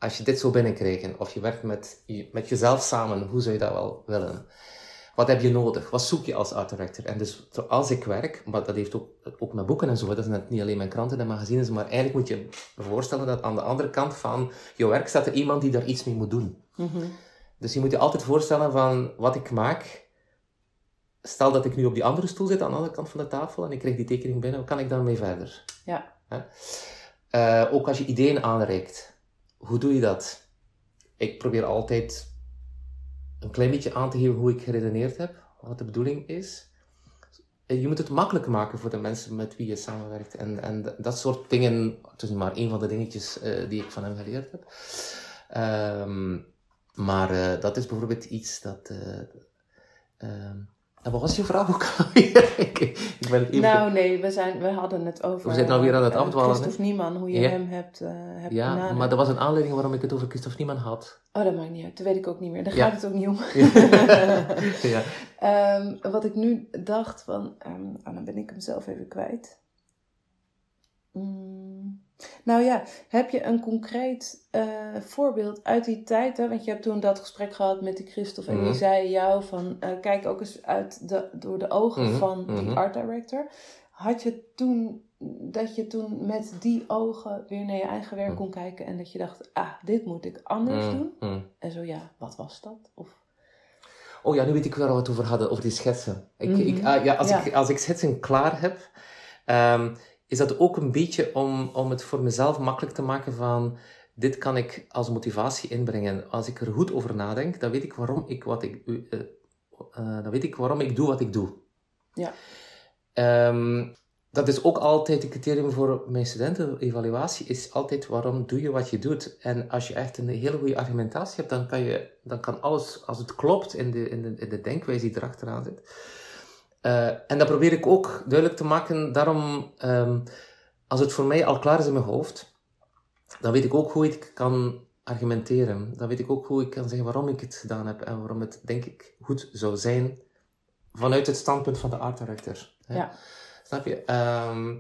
Als je dit zou binnenkrijgen, of je werkt met, je- met jezelf samen, hoe zou je dat wel willen? Wat heb je nodig? Wat zoek je als art director? En dus als ik werk, maar dat heeft ook, ook met boeken en zo, dat is net niet alleen mijn kranten en magazines, maar eigenlijk moet je je voorstellen dat aan de andere kant van je werk staat er iemand die daar iets mee moet doen. Mhm. Dus je moet je altijd voorstellen van wat ik maak. Stel dat ik nu op die andere stoel zit aan de andere kant van de tafel en ik krijg die tekening binnen, hoe kan ik daarmee verder? Ja. Eh, ook als je ideeën aanreikt, hoe doe je dat? Ik probeer altijd een klein beetje aan te geven hoe ik geredeneerd heb, wat de bedoeling is. En Je moet het makkelijk maken voor de mensen met wie je samenwerkt. En, en dat soort dingen, het is maar één van de dingetjes eh, die ik van hem geleerd heb. Ehm, maar eh, dat is bijvoorbeeld iets dat. eh, ehm, en wat was je vraag ook *laughs* alweer? ik, ik ben het even. Nou nee, we, zijn, we hadden het over... We zijn nou weer aan het eh, afdwalen? Christophe Niemann, hoe je Ja. hem hebt, eh hebt ja, benaderd. maar er was een aanleiding waarom ik het over Christophe Niemann had. Oh, dat maakt niet uit. Dat weet ik ook niet meer. Daar Ja. gaat het ook niet om. *laughs* *laughs* ja. Ehm, wat ik nu dacht van... ehm, oh, dan ben ik hem zelf even kwijt. Mm, nou ja, heb je een concreet eh, voorbeeld uit die tijd? Hè? Want je hebt toen dat gesprek gehad met die Christophe. En die Mhm. zei jou van... eh, kijk ook eens uit de, door de ogen Mhm, van die mhm. art director. Had je toen... Dat je toen met die ogen weer naar je eigen werk kon kijken. En dat je dacht, ah, dit moet ik anders doen. En zo ja, wat was dat? Of... Oh ja, nu weet ik waar we het over hadden, over die schetsen. Ik, ik, ah, ja, als, Ja. Ik, als ik schetsen klaar heb, ehm, is dat ook een beetje om, om het voor mezelf makkelijk te maken van, dit kan ik als motivatie inbrengen. Als ik er goed over nadenk, dan weet ik waarom ik, wat ik, eh, eh, dan weet ik, waarom ik doe wat ik doe. Ja. Ehm, dat is ook altijd een criterium voor mijn studenten-evaluatie, is altijd waarom doe je wat je doet. En als je echt een hele goede argumentatie hebt, dan kan, je, dan kan alles, als het klopt in de, in de, in de denkwijze die erachteraan zit. Eh, en dat probeer ik ook duidelijk te maken. Daarom, ehm, als het voor mij al klaar is in mijn hoofd, dan weet ik ook hoe ik kan argumenteren. Dan weet ik ook hoe ik kan zeggen waarom ik het gedaan heb en waarom het, denk ik, goed zou zijn vanuit het standpunt van de art director. hè. Ja. Snap je? Ehm,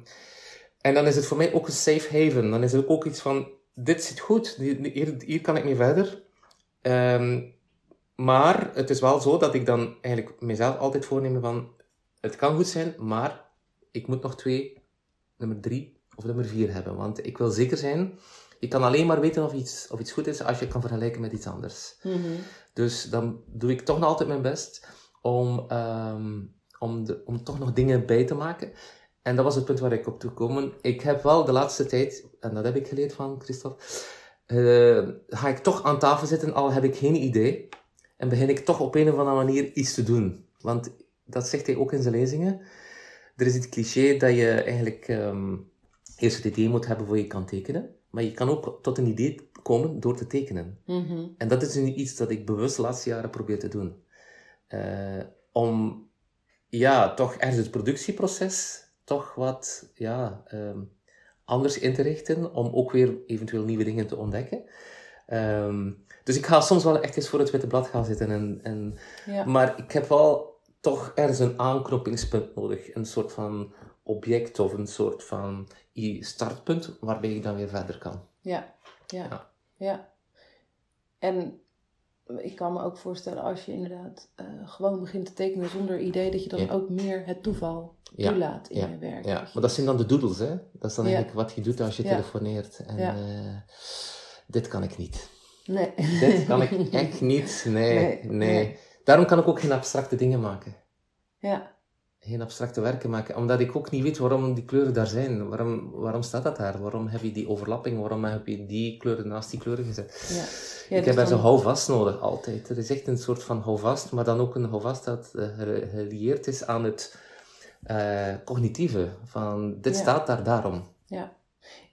En dan is het voor mij ook een safe haven. Dan is het ook iets van, dit zit goed, hier, hier kan ik mee verder. Ehm, maar het is wel zo dat ik dan eigenlijk mezelf altijd voorneem van, het kan goed zijn, maar ik moet nog twee, nummer drie of nummer vier hebben. Want ik wil zeker zijn, je kan alleen maar weten of iets, of iets goed is als je het kan vergelijken met iets anders. Mhm. Dus dan doe ik toch nog altijd mijn best om, ehm, om, de, om toch nog dingen bij te maken. En dat was het punt waar ik op toe komen. Ik heb wel de laatste tijd, en dat heb ik geleerd van Christophe, eh, ga ik toch aan tafel zitten, al heb ik geen idee. En begin ik toch op een of andere manier iets te doen. Want dat zegt hij ook in zijn lezingen. Er is het cliché dat je eigenlijk ehm, eerst het idee moet hebben voor je kan tekenen. Maar je kan ook tot een idee komen door te tekenen. Mhm. En dat is nu iets dat ik bewust de laatste jaren probeer te doen. Eh, om, ja, toch ergens het productieproces toch wat, ja, ehm, anders in te richten. Om ook weer eventueel nieuwe dingen te ontdekken. Ehm, dus ik ga soms wel echt eens voor het witte blad gaan zitten. En, en, Ja. Maar ik heb wel toch ergens een aanknopingspunt nodig. Een soort van object of een soort van startpunt waarbij ik dan weer verder kan. Ja, ja, Ja. ja. En ik kan me ook voorstellen als je inderdaad eh, gewoon begint te tekenen zonder idee, dat je dan Ja. ook meer het toeval Ja, toelaat in je werk. Ja, je- maar dat zijn dan de doodles, hè? Dat is dan eigenlijk wat je doet als je telefoneert. En Ja. eh, dit kan ik niet. Nee. Dit kan ik *laughs* echt niet. Nee, Nee, nee, nee. Daarom kan ik ook geen abstracte dingen maken. Ja, Geen abstracte werken maken. Omdat ik ook niet weet waarom die kleuren daar zijn. Waarom, waarom staat dat daar? Waarom heb je die overlapping? Waarom heb je die kleuren naast die kleuren gezet? ja. ja ik dus heb er dan- zo'n houvast nodig, altijd. Er is echt een soort van houvast, maar dan ook een houvast dat gelieerd is aan het eh, cognitieve. Van, dit Ja. staat daar daarom. Ja.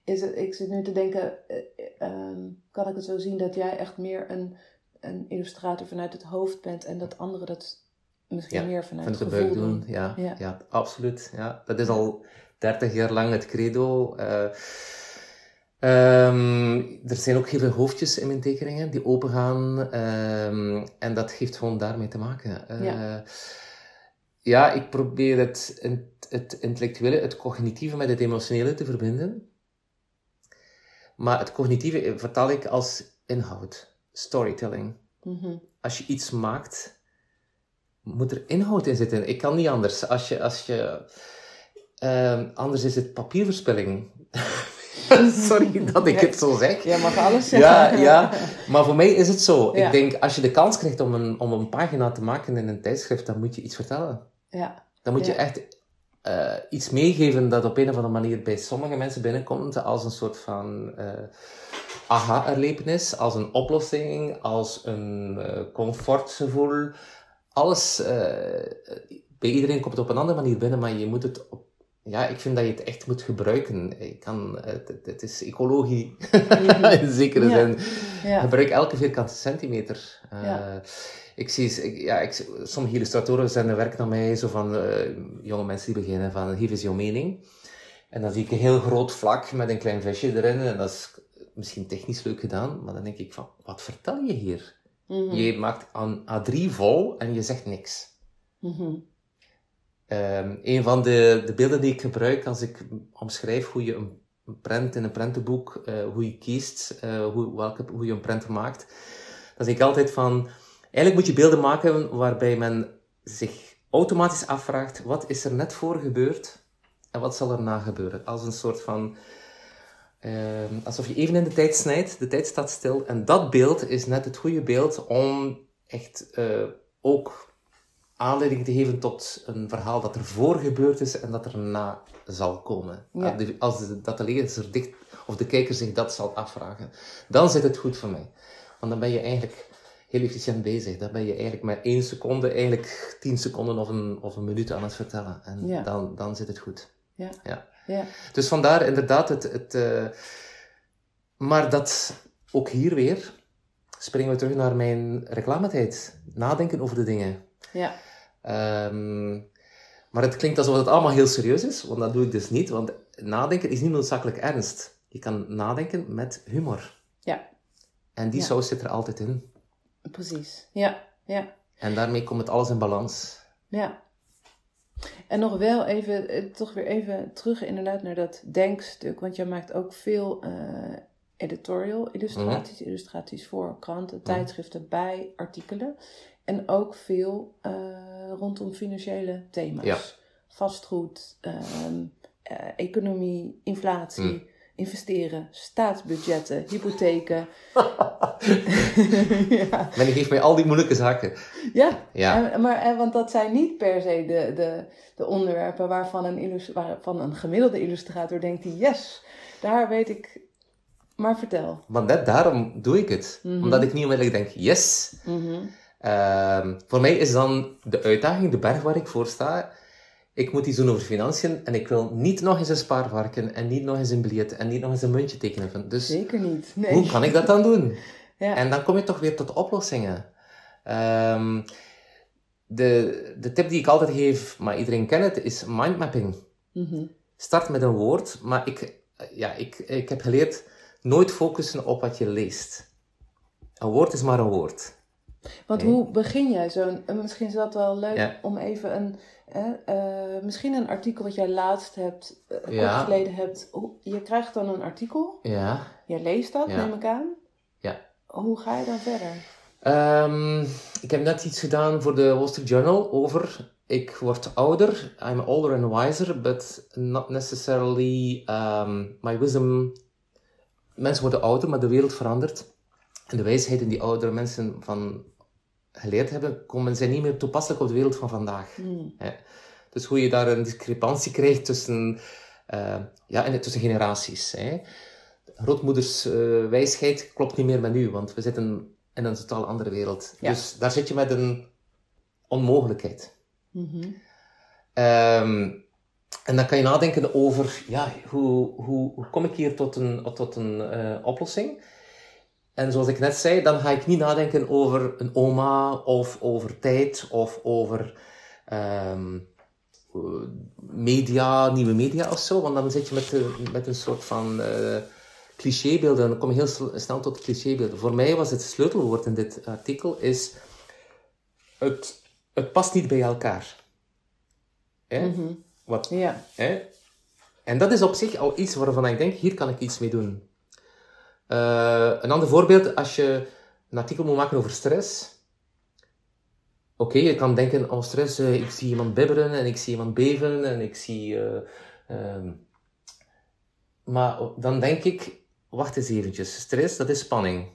Is het, ik zit nu te denken, eh, ehm, kan ik het zo zien dat jij echt meer een, een illustrator vanuit het hoofd bent en dat anderen dat misschien Ja, meer vanuit Van het gevoel doen, doen? ja, Ja. ja. absoluut. Ja. Dat is al 30 jaar lang het credo. Eh, ehm, er zijn ook heel veel hoofdjes in mijn tekeningen die opengaan. ehm, en dat heeft gewoon daarmee te maken. Eh, Ja. ja, ik probeer het, het, het intellectuele, het cognitieve met het emotionele te verbinden. Maar het cognitieve vertaal ik als inhoud, storytelling Mhm. als je iets maakt, moet er inhoud in zitten. Ik kan niet anders. Als je, als je, ehm, anders is het papierverspilling. *laughs* Sorry dat ik het zo zeg. Jij mag alles zeggen. Ja, ja, maar voor mij is het zo. Ja. Ik denk, als je de kans krijgt om een, om een pagina te maken in een tijdschrift, dan moet je iets vertellen. Ja, Dan moet je Ja. echt eh, iets meegeven dat op een of andere manier bij sommige mensen binnenkomt als een soort van eh aha-erlevenis, als een oplossing, als een eh, comfortgevoel. Alles, eh, bij iedereen komt het op een andere manier binnen, maar je moet het op, ja, ik vind dat je het echt moet gebruiken. Je kan, het, het, is ecologie, *laughs* in zekere Ja. zin. ja. Gebruik elke vierkante centimeter. Eh. Ik zie, ik, ja, ik, sommige illustratoren zenden werk naar mij, zo van jonge mensen die beginnen van, geef eens jouw mening. En dan zie ik een heel groot vlak met een klein visje erin, en dat is misschien technisch leuk gedaan, maar dan denk ik van, wat vertel je hier? Mhm. Je maakt een A3 vol en je zegt niks. Ehm, een van de, de beelden die ik gebruik als ik omschrijf hoe je een, een prent in een prentenboek, eh, hoe je kiest, eh, hoe, welke, hoe je een prent maakt, dan zeg ik altijd van, eigenlijk moet je beelden maken waarbij men zich automatisch afvraagt, wat is er net voor gebeurd en wat zal er na gebeuren? Als een soort van, ehm, alsof je even in de tijd snijdt, de tijd staat stil en dat beeld is net het goede beeld om echt eh, ook aanleiding te geven tot een verhaal dat er voor gebeurd is en dat er na zal komen. Ja. Als, de, dat de lezer dicht, of de kijker zich dat zal afvragen, dan zit het goed voor mij. Want dan ben je eigenlijk heel efficiënt bezig. Dan ben je eigenlijk met één seconde, eigenlijk tien seconden of een, of een minuut aan het vertellen. En Ja. dan, dan zit het goed. Ja. Ja. Ja. Dus vandaar inderdaad het... het eh, maar dat, ook hier weer, springen we terug naar mijn reclametijd. Nadenken over de dingen. Ja. Ehm, maar het klinkt alsof het allemaal heel serieus is, want dat doe ik dus niet. Want nadenken is niet noodzakelijk ernst. Je kan nadenken met humor. Ja. En die Ja. saus zit er altijd in. Precies. Ja. Ja. En daarmee komt het alles in balans. Ja. En nog wel even, eh, toch weer even terug inderdaad naar dat denkstuk. Want jij maakt ook veel uh, editorial illustraties, Mhm. illustraties voor kranten, tijdschriften, bij artikelen. En ook veel uh, rondom financiële thema's. Ja. Vastgoed, um, uh, economie, inflatie, Mm. Investeren, staatsbudgetten, hypotheken. *laughs* ja. Men geeft mij al die moeilijke zaken. Ja, Ja. En, maar, en, want dat zijn niet per se de, de, de onderwerpen waarvan een, waarvan een gemiddelde illustrator denkt: yes, daar weet ik. Maar vertel. Maar net daarom doe ik het. Mhm. Omdat ik niet onmiddellijk denk, yes. Mhm. Ehm, voor mij is dan de uitdaging, de berg waar ik voor sta. Ik moet iets doen over financiën en ik wil niet nog eens een spaarvarken en niet nog eens een biljet en niet nog eens een muntje tekenen. Dus Zeker niet. Nee. hoe kan ik dat dan doen? Ja. En dan kom je toch weer tot oplossingen. Ehm, de, de tip die ik altijd geef, maar iedereen kent het, is mindmapping. Mhm. Start met een woord, maar ik, ja, ik, ik heb geleerd nooit focussen op wat je leest. Een woord is maar een woord. Want Nee. hoe begin jij zo'n. en Misschien is dat wel leuk Ja. om even een. Eh, misschien een artikel wat jij laatst hebt, kort Ja. geleden hebt. Hoe- Je krijgt dan een artikel, Ja. jij leest dat, Ja. neem ik aan. Ja. Hoe ga je dan verder? Ehm, ik heb net iets gedaan voor de Wall Street Journal over. Ik word ouder, I'm older and wiser, but not necessarily um, my wisdom. Mensen worden ouder, maar de wereld verandert. En de wijsheden die oudere mensen van geleerd hebben, komen, zijn niet meer toepasselijk op de wereld van vandaag. Hmm. Hè. Dus hoe je daar een discrepantie krijgt tussen, eh, ja, en, tussen generaties. Hè. Grootmoeders eh, wijsheid klopt niet meer met nu, want we zitten in een totaal andere wereld. Ja. Dus daar zit je met een onmogelijkheid. Mhm. Ehm, en dan kan je nadenken over, ja, hoe, hoe, hoe kom ik hier tot een, tot een eh, oplossing? En zoals ik net zei, dan ga ik niet nadenken over een oma, of over tijd, of over ehm, eh, media, nieuwe media of zo. Want dan zit je met, de- met een soort van eh, clichébeelden. Dan kom je heel snel tot clichébeelden. Voor mij was het sleutelwoord in dit artikel is... Het, het past niet bij elkaar. Hè? Mhm. Wat, Ja. hè? En dat is op zich al iets waarvan ik denk, hier kan ik iets mee doen. Eh, een ander voorbeeld, als je een artikel moet maken over stress. Oké, je kan denken, oh stress, eh, ik zie iemand bibberen en ik zie iemand beven en ik zie... eh, ehm, maar dan denk ik, wacht eens eventjes, stress, dat is spanning.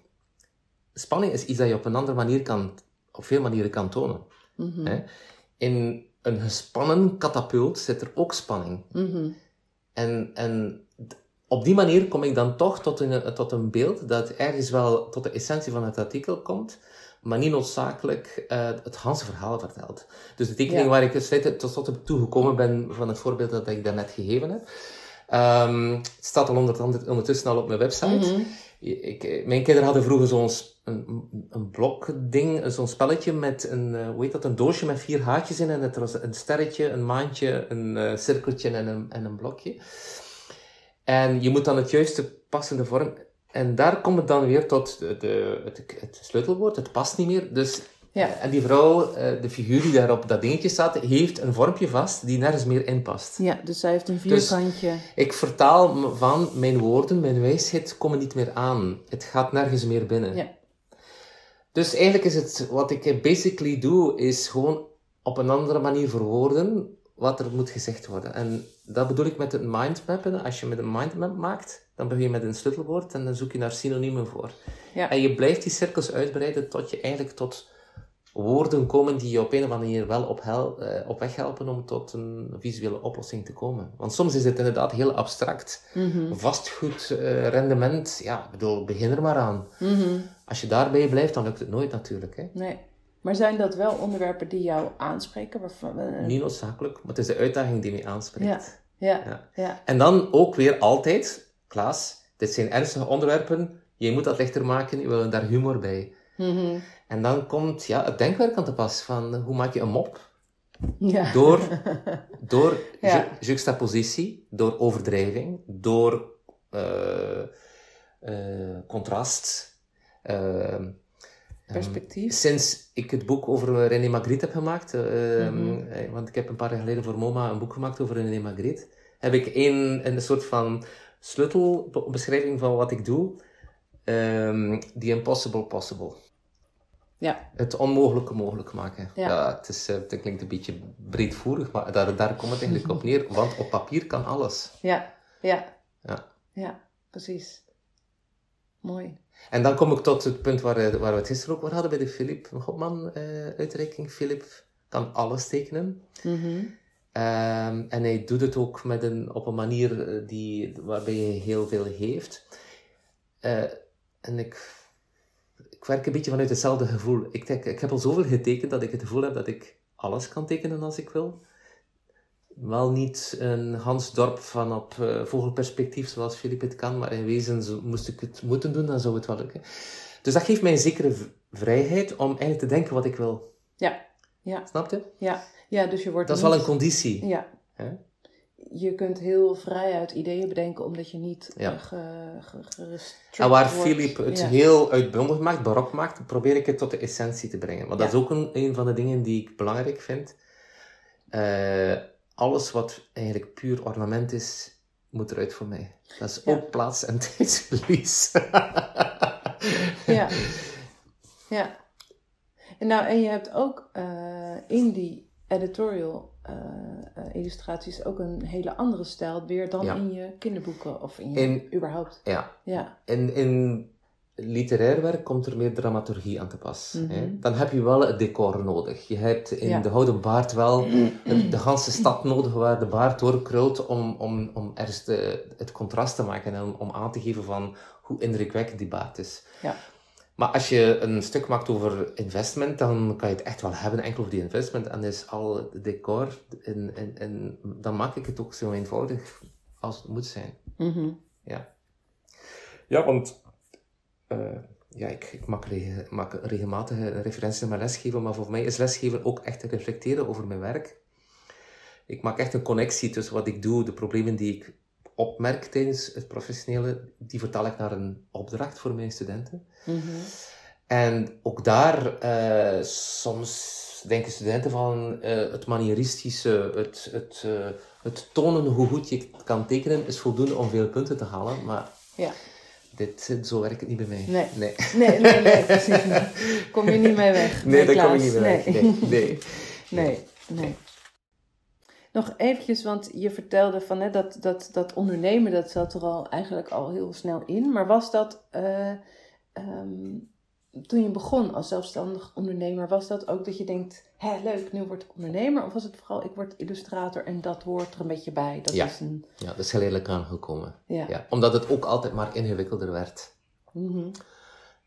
Spanning is iets dat je op een andere manier kan, op veel manieren kan tonen. Mhm. Hè? In een gespannen katapult zit er ook spanning. Mhm. En, en op die manier kom ik dan toch tot een, tot een beeld dat ergens wel tot de essentie van het artikel komt, maar niet noodzakelijk eh, het hele verhaal vertelt. Dus de tekening Ja. waar ik tot, tot, tot toe gekomen ben van het voorbeeld dat ik daarnet gegeven heb, ehm, het staat al onder- ondertussen al op mijn website. Mhm. Ik, eh, mijn kinderen hadden vroeger zo'n een, een blokding, zo'n spelletje met een, eh, hoe heet dat, een doosje met vier haakjes in. En het was een sterretje, een maantje, een cirkeltje en een, en een blokje. En je moet dan het juiste passende vorm. En daar komt het dan weer tot de, de, het, het sleutelwoord, het past niet meer. Dus, Ja. En die vrouw, eh, de figuur die daar op dat dingetje staat, heeft een vormpje vast die nergens meer in past. Ja, dus zij heeft een Dus- vierkantje. Ik vertaal van mijn woorden, mijn wijsheid komen niet meer aan. Het gaat nergens meer binnen. Ja. Dus eigenlijk is het, wat ik basically doe, is gewoon op een andere manier verwoorden wat er moet gezegd worden. En dat bedoel ik met het mindmappen. Als je met een mindmap maakt, dan begin je met een sleutelwoord en dan zoek je naar synoniemen voor. Ja. En je blijft die cirkels uitbreiden tot je eigenlijk tot woorden komen die je op een of andere manier wel op, hel, eh, op weg helpen om tot een visuele oplossing te komen. Want soms is het inderdaad heel abstract. Mhm. Vastgoed, eh, rendement, ja, ik bedoel, begin er maar aan. Mhm. Als je daarbij blijft, dan lukt het nooit natuurlijk. Hè? Nee. Maar zijn dat wel onderwerpen die jou aanspreken? Waarvan, eh, Niet noodzakelijk, maar het is de uitdaging die mij aanspreekt. Ja. Ja. Ja. Ja. En dan ook weer altijd, Klaas, dit zijn ernstige onderwerpen, je moet dat lichter maken, je wil daar humor bij. Mhm. En dan komt ja, het denkwerk aan te pas van hoe maak je een mop? Ja. Door, *laughs* door ju- juxtapositie, door overdrijving, door eh, eh, contrast. Ehm, perspectief? sinds ik het boek over René Magritte heb gemaakt, uh, want ik heb een paar jaar geleden voor MoMA een boek gemaakt over René Magritte, heb ik een, een soort van sleutelbeschrijving van wat ik doe. Um, the impossible possible. Ja. Het onmogelijke mogelijk maken. Ja, het, is, het klinkt een beetje breedvoerig, maar daar, daar komt het eigenlijk op neer. Want op papier kan alles. Ja, ja. Ja, ja precies. Mooi. En dan kom ik tot het punt waar, eh, waar we het gisteren ook over hadden bij de Philip Godman-uitreiking. Uh, Philip kan alles tekenen. Mm en hij doet het ook met een, op een manier eh, die, waarbij hij heel veel heeft. Uh, en ik, ik werk een beetje vanuit hetzelfde gevoel. Ik, denk, ik heb al zoveel getekend dat ik het gevoel heb dat ik alles kan tekenen als ik wil wel niet een Hans Dorp van op uh, vogelperspectief zoals Filip het kan, maar in wezen moest ik het moeten doen, dan zou het wel lukken. Dus dat geeft mij een zekere vrijheid om eigenlijk te denken wat ik wil. Ja. ja. Snap je? Ja. ja, dus je wordt Dat is wel een conditie. Ja. Hè? Je kunt heel vrij uit ideeën bedenken, omdat je niet ja. ge, ge, En waar Filip het ja. heel uitbundig maakt, barok maakt, probeer ik het tot de essentie te brengen. Want dat is ook een, een van de dingen die ik belangrijk vind. Uh, alles wat eigenlijk puur ornament is, moet eruit voor mij. Dat is ook plaats- en *laughs* tijdsverlies. *laughs* ja. Ja. En, nou, en je hebt ook uh, in die editorial uh, uh, illustraties ook een hele andere stijl weer dan Ja. in je kinderboeken of in je In- überhaupt. ja. Ja. In, in literair werk komt er meer dramaturgie aan te pas. Mhm. hè. Dan heb je wel het decor nodig. Je hebt in Ja. de Houden Baard wel de, de ganse stad nodig waar de baard doorkrult om, om, om ergens de, het contrast te maken en om, om aan te geven van hoe indrukwekkend die baard is. Ja. Maar als je een stuk maakt over investment, dan kan je het echt wel hebben enkel over die investment. En is al het decor, en, en, en dan maak ik het ook zo eenvoudig als het moet zijn. Mhm. Ja. Ja, want ja, ik, ik maak, rege- maak regelmatig een referentie naar mijn lesgeven, maar voor mij is lesgeven ook echt te reflecteren over mijn werk. Ik maak echt een connectie tussen wat ik doe, de problemen die ik opmerk tijdens het professionele, die vertaal ik naar een opdracht voor mijn studenten. Mhm. En ook daar, eh, soms denken studenten van eh, het manieristische, het, het, eh, het tonen hoe goed je kan tekenen, is voldoende om veel punten te halen. Maar Ja. Dit, zo werkt het niet bij mij. Nee. Nee, Nee, nee, nee, *laughs* precies. Kom je niet mee weg. nee daar kom ik Klaas. niet mee weg. Nee. Nee, nee. *laughs* Nee, nee. Nog eventjes, want je vertelde van hè, dat, dat, dat ondernemen, dat zat er al eigenlijk al heel snel in. Maar was dat, eh, ehm, toen je begon als zelfstandig ondernemer, was dat ook dat je denkt, hé leuk, nu word ik ondernemer? Of was het vooral, ik word illustrator en dat hoort er een beetje bij? Dat Ja. is een, Ja, dat is geleidelijk aangekomen. ja. Ja, omdat het ook altijd maar ingewikkelder werd. Mhm.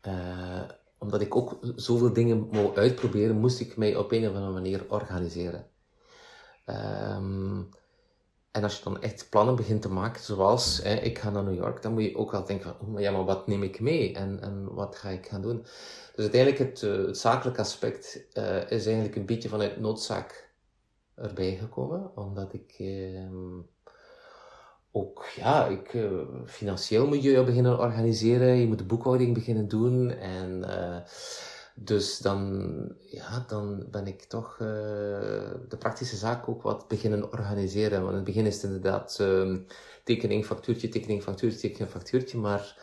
Eh, omdat ik ook zoveel dingen wou uitproberen, moest ik mij op een of andere manier organiseren. Ehm, en als je dan echt plannen begint te maken, zoals hè, ik ga naar New York, dan moet je ook wel denken van, oh, ja, maar wat neem ik mee en, en wat ga ik gaan doen? Dus uiteindelijk het, eh, het zakelijke aspect eh, is eigenlijk een beetje vanuit noodzaak erbij gekomen, omdat ik ehm, ook, ja, ik, eh, financieel moet je beginnen organiseren, je moet de boekhouding beginnen doen en dus dan, ja, dan ben ik toch eh, de praktische zaak ook wat beginnen organiseren. Want in het begin is het inderdaad ehm, tekening, factuurtje, tekening, factuurtje, tekening, factuurtje. Maar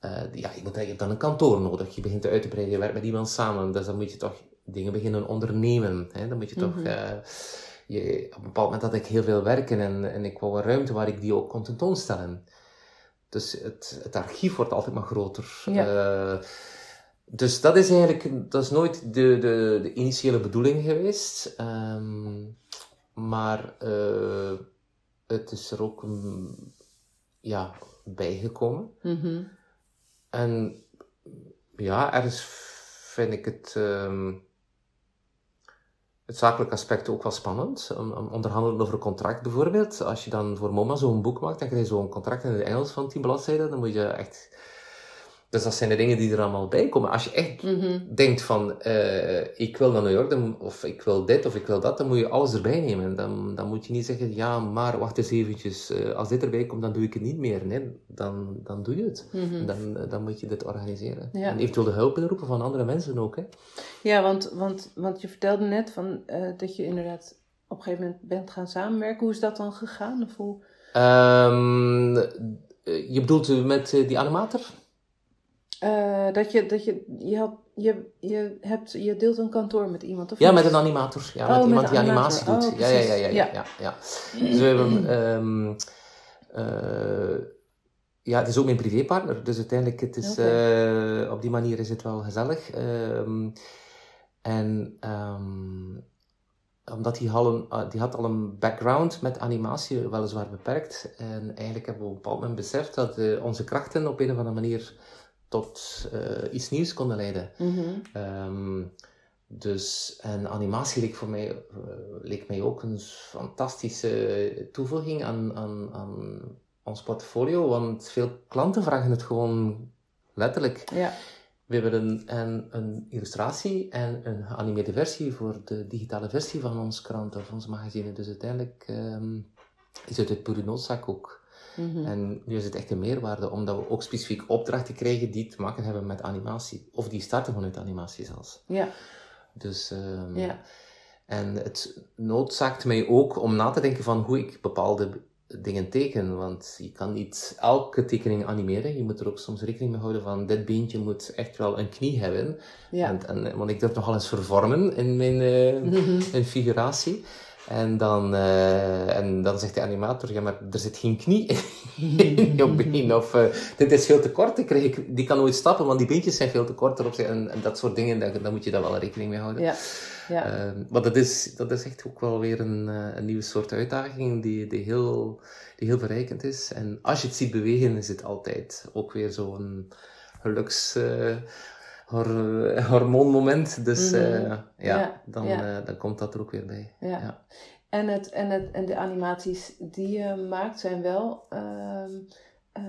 eh, ja, je, moet, je hebt dan een kantoor nodig. Je begint uit te breiden, je werkt met iemand samen. Dus dan moet je toch dingen beginnen ondernemen. Hè? Dan moet je toch... Mhm. eh, je, op een bepaald moment had ik heel veel werken en, en ik wou een ruimte waar ik die ook kon tentoonstellen. Dus het, het archief wordt altijd maar groter. Ja. Dus dat is eigenlijk, dat is nooit de, de, de initiële bedoeling geweest. Ehm, maar eh, het is er ook mm, ja, bijgekomen. Mhm. En ja, ergens vind ik het, ehm, het zakelijke aspect ook wel spannend. Om, om onderhandelen over een contract bijvoorbeeld. Als je dan voor MoMA zo'n boek maakt, dan krijg je zo'n contract in het Engels van 10 bladzijden. Dan moet je echt Dus dat zijn de dingen die er allemaal bij komen. Als je echt Mhm. denkt van, eh, ik wil naar New York, dan, of ik wil dit, of ik wil dat, dan moet je alles erbij nemen. Dan, dan moet je niet zeggen, ja, maar wacht eens eventjes, eh, als dit erbij komt, dan doe ik het niet meer. Nee, dan, dan doe je het. Mhm. Dan, dan moet je dit organiseren. Ja. En eventueel de hulp inroepen van andere mensen ook. Hè. Ja, want, want, want je vertelde net van, eh, dat je inderdaad op een gegeven moment bent gaan samenwerken. Hoe is dat dan gegaan? Of hoe... Ehm, eh, je bedoelt met eh, die animator? Eh, dat je, dat je, je, had, je, je, hebt, je deelt een kantoor met iemand, of Ja, met een animator. Ja, Oh, met met iemand die animatie doet. Oh, ja, ja, ja, ja, ja, Ja. ja. Dus we hebben... ehm, eh, ja, het is ook mijn privépartner. Dus uiteindelijk, het is, eh, op die manier is het wel gezellig. Ehm, en ehm, omdat hij al een, ah, die had al een background met animatie, weliswaar beperkt. En eigenlijk hebben we op een bepaald moment beseft dat onze krachten op een of andere manier tot eh, iets nieuws konden leiden. Ehm, dus, en animatie leek voor mij, eh, leek mij ook een fantastische toevoeging aan, aan, aan ons portfolio, want veel klanten vragen het gewoon letterlijk. Ja. We hebben een, een, een illustratie en een geanimeerde versie voor de digitale versie van ons krant of ons magazine. Dus uiteindelijk ehm, is het uit pure noodzaak ook. Mhm. En nu is het echt een meerwaarde, omdat we ook specifiek opdrachten krijgen die te maken hebben met animatie. Of die starten vanuit animatie zelfs. Ja. Dus, ehm, Ja. En het noodzaakt mij ook om na te denken van hoe ik bepaalde dingen teken. Want je kan niet elke tekening animeren. Je moet er ook soms rekening mee houden van dit beentje moet echt wel een knie hebben. Ja. En, en, want ik durf nogal eens vervormen in mijn Mhm. in figuratie. En dan, eh, en dan zegt de animator, ja, maar er zit geen knie *laughs* in je been. Of eh, dit is veel te kort, ik, die kan nooit stappen, want die beentjes zijn veel te kort erop. En, en dat soort dingen, daar, daar moet je dan wel rekening mee houden. Ja. Ja. Eh, maar dat is, dat is echt ook wel weer een, eh, een nieuwe soort uitdaging die, die, heel, die heel verrijkend is. En als je het ziet bewegen, is het altijd ook weer zo'n geluks... hor- hormoonmoment. Dus Mhm. eh, ja, dan, eh, dan komt dat er ook weer bij. Ja. En, het, en, het, en de animaties die je maakt zijn wel ehm, eh,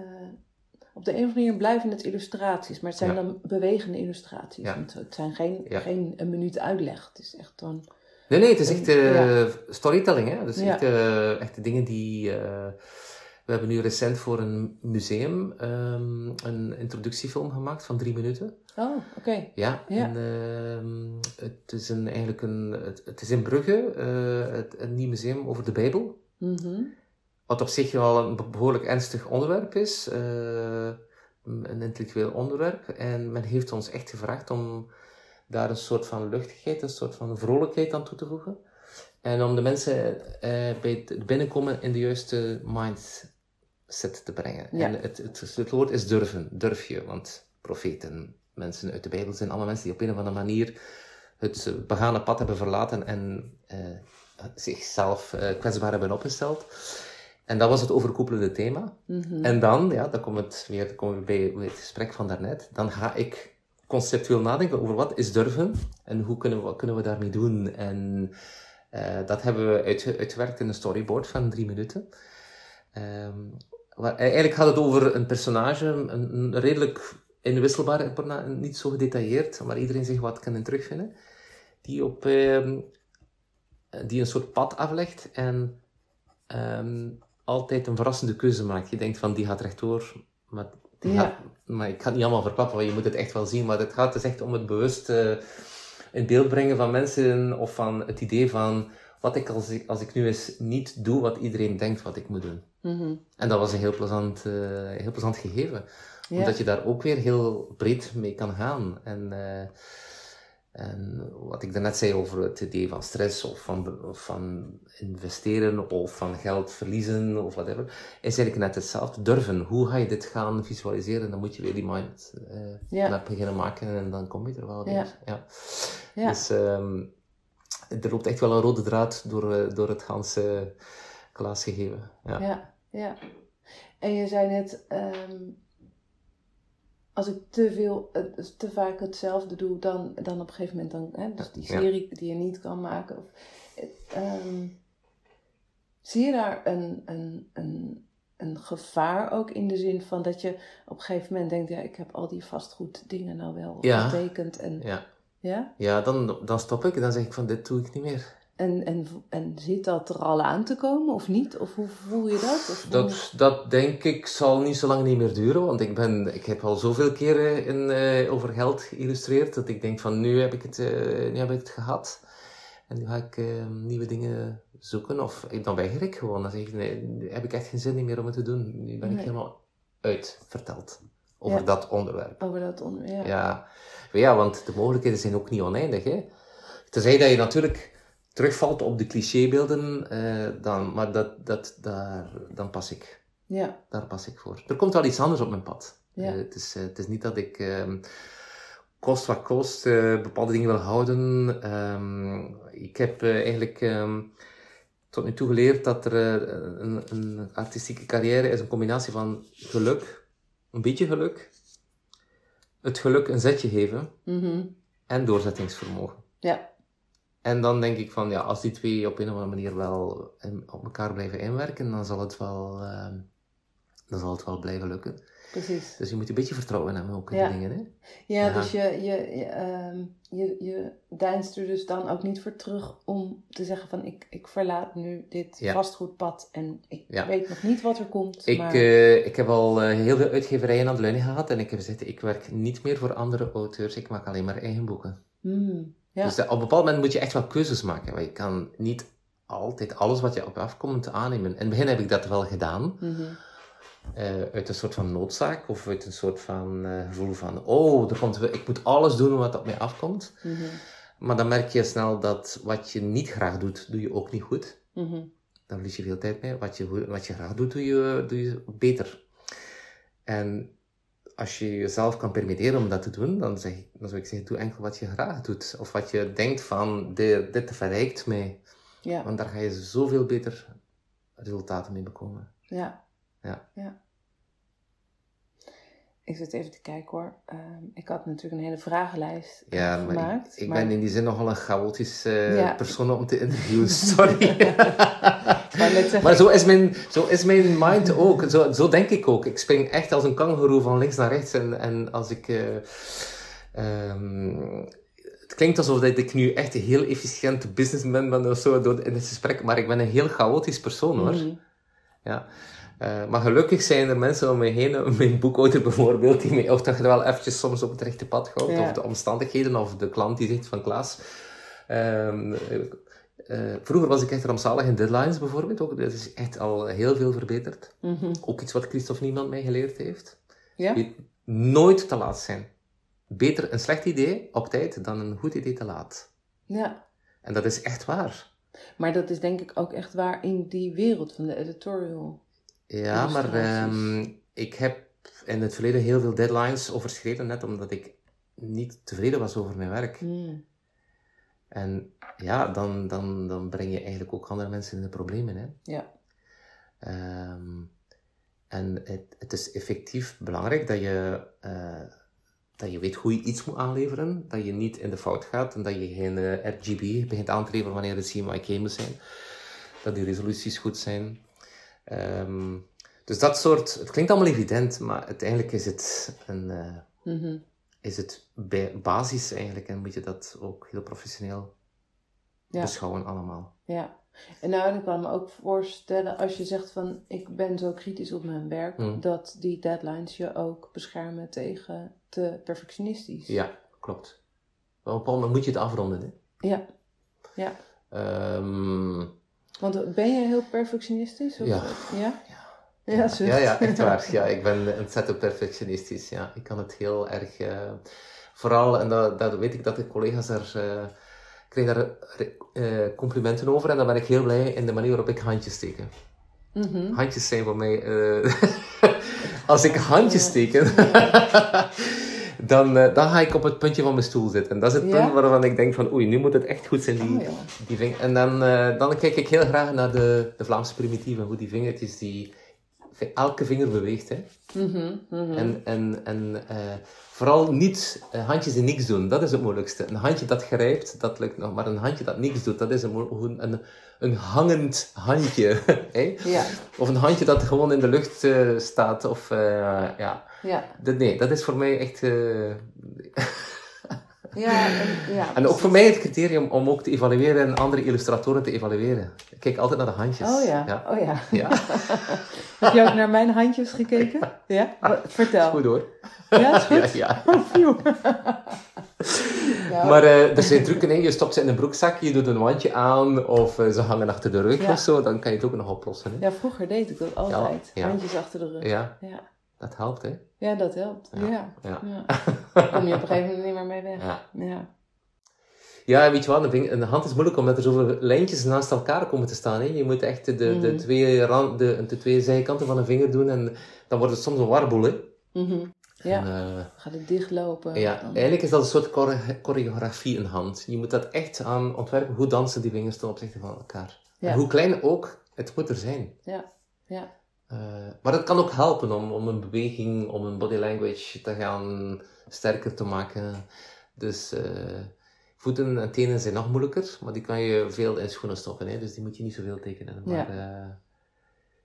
op de een of andere manier blijven het illustraties, maar het zijn Ja. dan bewegende illustraties. Ja. Want het zijn geen, Ja. geen een minuut uitleg. Het is echt dan. Nee, nee, het is echt storytelling. Hè? Dus Ja. echt, eh, echt de dingen die... we hebben nu recent voor een museum ehm, een introductiefilm gemaakt van drie minuten. Oh, oké. Ja, Ja. En, ehm, het is een, eigenlijk een... Het, het is in Brugge, eh, het, een nieuw museum over de Bijbel. Mhm. Wat op zich wel een behoorlijk ernstig onderwerp is. eh, een intellectueel onderwerp. En men heeft ons echt gevraagd om daar een soort van luchtigheid, een soort van vrolijkheid aan toe te voegen. En om de mensen eh, bij het binnenkomen in de juiste mindset te brengen. Ja. En het, het sleutelwoord is durven. Durf je. Want profeten, mensen uit de Bijbel zijn allemaal mensen die op een of andere manier het begane pad hebben verlaten en eh, zichzelf eh, kwetsbaar hebben opgesteld. En dat was het overkoepelende thema. Mhm. En dan, ja, dan komen we, het weer, dan komen we bij het gesprek van daarnet. Dan ga ik conceptueel nadenken over wat is durven en hoe kunnen we, wat kunnen we daarmee doen. En eh, dat hebben we uit, uitgewerkt in een storyboard van drie minuten. Ehm, eigenlijk gaat het over een personage, een, een redelijk inwisselbare, perna- niet zo gedetailleerd, maar iedereen zich wat kan in terugvinden. Die, op, ehm, die een soort pad aflegt en ehm, altijd een verrassende keuze maakt. Je denkt van die gaat rechtdoor, maar, die Ja. gaat, maar ik ga het niet allemaal verklappen, want je moet het echt wel zien. Maar het gaat dus echt om het bewust eh, in beeld brengen van mensen of van het idee van wat ik als, ik als ik nu eens niet doe wat iedereen denkt wat ik moet doen. Mhm. En dat was een heel plezant, eh, heel plezant gegeven. Ja. Omdat je daar ook weer heel breed mee kan gaan. En, eh, en wat ik daarnet zei over het idee van stress of van, of van investeren of van geld verliezen of whatever, is eigenlijk net hetzelfde. Durven. Hoe ga je dit gaan visualiseren? Dan moet je weer die mind Ja. map beginnen maken en dan kom je er wel weer. Ja. Ja. Ja. Dus ehm, er loopt echt wel een rode draad door, eh, door het ganse klasgegeven. Ja. Ja, ja. En je zei net, ehm, als ik te veel, eh, te vaak hetzelfde doe, dan, dan op een gegeven moment, dan, hè, dus die Ja. serie die je niet kan maken. Of, eh, ehm, zie je daar een, een, een, een gevaar ook in de zin van dat je op een gegeven moment denkt, ja, ik heb al die vastgoed dingen nou wel Ja. getekend en Ja, ja. ja dan, dan stop ik. Dan zeg ik van, dit doe ik niet meer. En, en, en zit dat er al aan te komen of niet? Of hoe voel je dat? Of Dat, dat denk ik zal niet zo lang niet meer duren, want ik, ben, ik heb al zoveel keren in, eh, over geld geïllustreerd dat ik denk van nu heb ik het, eh, nu heb ik het gehad. En nu ga ik eh, nieuwe dingen zoeken of ik, dan weiger ik gewoon. Dan zeg ik nee, nu heb ik echt geen zin meer om het te doen. Nu ben ik helemaal uit verteld over Ja. dat onderwerp. Over dat onder... Ja. Ja. Ja, want de mogelijkheden zijn ook niet oneindig. Hè? Tenzij dat je natuurlijk terugvalt op de clichébeelden, eh, dan, maar dat, dat, daar, dan pas ik. Ja. Daar pas ik voor. Er komt wel iets anders op mijn pad. Ja. Eh, het, is, eh, het is niet dat ik ehm, kost wat kost bepaalde dingen wil houden. Ehm, ik heb eigenlijk ehm, tot nu toe geleerd dat er een, een artistieke carrière is een combinatie van geluk, een beetje geluk, het geluk een zetje geven Mhm. en doorzettingsvermogen. Ja. En dan denk ik van, ja, als die twee op een of andere manier wel in- op elkaar blijven inwerken, dan zal het wel, ehm, dan zal het wel blijven lukken. Precies. Dus je moet een beetje vertrouwen hebben ook in Ja. die dingen, hè. Ja, Ja. dus je, je, je, ehm, je, je deinst er dus dan ook niet voor terug om te zeggen van ik, ik verlaat nu dit Ja. vastgoedpad en ik weet nog niet wat er komt. Ik, maar... eh, ik heb al eh, heel veel uitgeverijen aan de lijn gehad en ik heb gezegd, ik werk niet meer voor andere auteurs, ik maak alleen maar eigen boeken. Hmm, ja. Dus op een bepaald moment moet je echt wel keuzes maken, want je kan niet altijd alles wat je op afkomt aannemen. In het begin heb ik dat wel gedaan, Mhm. Eh, uit een soort van noodzaak of uit een soort van eh, gevoel van, oh, er komt, ik moet alles doen wat op mij afkomt. Mhm. Maar dan merk je snel dat wat je niet graag doet, doe je ook niet goed. Mhm. Dan verlies je veel tijd mee. Wat je, wat je graag doet, doe je, doe je beter. En als je jezelf kan permitteren om dat te doen, dan, zeg, dan zou ik zeggen, doe enkel wat je graag doet. Of wat je denkt van, dit, dit verrijkt mij. Ja, Want daar ga je zoveel beter resultaten mee bekomen. ja. Ja. Ik zit even te kijken hoor. Ehm, ik had natuurlijk een hele vragenlijst Ja, maar gemaakt. ik, ik maar- ben in die zin nogal een chaotisch eh, Ja. persoon om te interviewen, *laughs* sorry. *laughs* Maar zo is mijn, zo is mijn mind ook. Zo, zo denk ik ook. Ik spring echt als een kangoeroe van links naar rechts. En, en als ik... eh, ehm, het klinkt alsof dat ik nu echt een heel efficiënte businessman ben of zo door, in dit gesprek. Maar ik ben een heel chaotisch persoon hoor. Mhm. Ja. Eh, maar gelukkig zijn er mensen om me heen, mijn boekhouder bijvoorbeeld, die mij ook toch wel eventjes soms op het rechte pad houdt. Ja. Of de omstandigheden, of de klant die zegt van Klaas. ehm, eh, vroeger was ik echt rampzalig in deadlines bijvoorbeeld. Ook. Dat is echt al heel veel verbeterd. Mhm. Ook iets wat Christophe Niemand mij geleerd heeft. Ja? Weet- Nooit te laat zijn. Beter een slecht idee op tijd dan een goed idee te laat. ja. En dat is echt waar. Maar dat is denk ik ook echt waar in die wereld van de editorial. Ja, maar ehm, ik heb in het verleden heel veel deadlines overschreden, net omdat ik niet tevreden was over mijn werk. Hmm. En ja, dan, dan, dan breng je eigenlijk ook andere mensen in de problemen. Hè? Ja. Ehm, en het, het is effectief belangrijk dat je, eh, dat je weet hoe je iets moet aanleveren, dat je niet in de fout gaat en dat je geen eh, RGB begint aan te leveren wanneer het CMYK moet zijn, dat die resoluties goed zijn. Ehm, dus dat soort, het klinkt allemaal evident, maar uiteindelijk is het een, eh, Mhm. is het basis eigenlijk en moet je dat ook heel professioneel Ja. beschouwen allemaal. Ja. En nou, ik kan me ook voorstellen, als je zegt van ik ben zo kritisch op mijn werk, Hmm. dat die deadlines je ook beschermen tegen te perfectionistisch. Ja, klopt. Op een bepaald moment moet je het afronden. Hè? Ja. Ja. Ehm, Want ben je heel perfectionistisch? Of- Ja. Ja? Ja, zo. ja, ja, echt waar. Ja, ik ben ontzettend perfectionistisch. Ja. Ik kan het heel erg... eh, vooral, en dat, dat weet ik dat de collega's daar... krijg daar eh, complimenten over en dan ben ik heel blij in de manier waarop ik handjes steken. Mhm. Handjes zijn voor mij... *laughs* als ik handjes teken... *laughs* dan, eh, dan ga ik op het puntje van mijn stoel zitten. En dat is het Ja? punt waarvan ik denk van... Oei, nu moet het echt goed zijn, die, Oh, ja. die En dan, eh, dan kijk ik heel graag naar de, de Vlaamse primitieven. Hoe die vingertjes, die... Elke vinger beweegt, hè. Mhm, mhm. En, en, en eh, vooral niet handjes die niks doen, dat is het moeilijkste. Een handje dat grijpt, dat lukt nog, maar een handje dat niks doet, dat is een, hoe een, een hangend handje. *laughs* hè? Ja. Of een handje dat gewoon in de lucht eh, staat. Of, eh, ja. Ja. Dat, nee, dat is voor mij echt... eh, *laughs* Ja, en, ja. en ook voor mij het criterium om ook te evalueren en andere illustratoren te evalueren. Ik kijk altijd naar de handjes. Oh ja. Ja. Oh ja. Ja, *laughs* Heb je ook naar mijn handjes gekeken? Ja? Vertel. goed hoor. Ja, is goed? Ja, ja. *laughs* Ja, Maar eh, er zijn trucken in. Je stopt ze in een broekzak, je doet een wandje aan of eh, ze hangen achter de rug Ja. of zo. Dan kan je het ook nog oplossen. Hè? ja, vroeger deed ik dat altijd. ja. Handjes achter de rug. Ja, Ja. dat helpt hè. Ja, dat helpt. Ja. *laughs* Daar kom je op een gegeven moment niet meer mee weg. Ja. Ja. Ja, weet je wat, een hand is moeilijk omdat er zoveel lijntjes naast elkaar komen te staan. Hè. Je moet echt de, de, Mhm. twee rand, de, de twee zijkanten van een vinger doen en dan wordt het soms een warboel. Hè. Mhm. Ja. En, eh, Gaat het dichtlopen? ja, dan- eigenlijk is dat een soort chore- choreografie in hand. Je moet dat echt aan ontwerpen. Hoe dansen die vingers ten opzichte van elkaar? Ja. En hoe klein ook, het moet er zijn. Ja. Ja. Eh, maar het kan ook helpen om, om een beweging, om een body language te gaan sterker te maken. Dus eh, voeten en tenen zijn nog moeilijker, maar die kan je veel in schoenen stoppen. Hè? Dus die moet je niet zoveel tekenen. Maar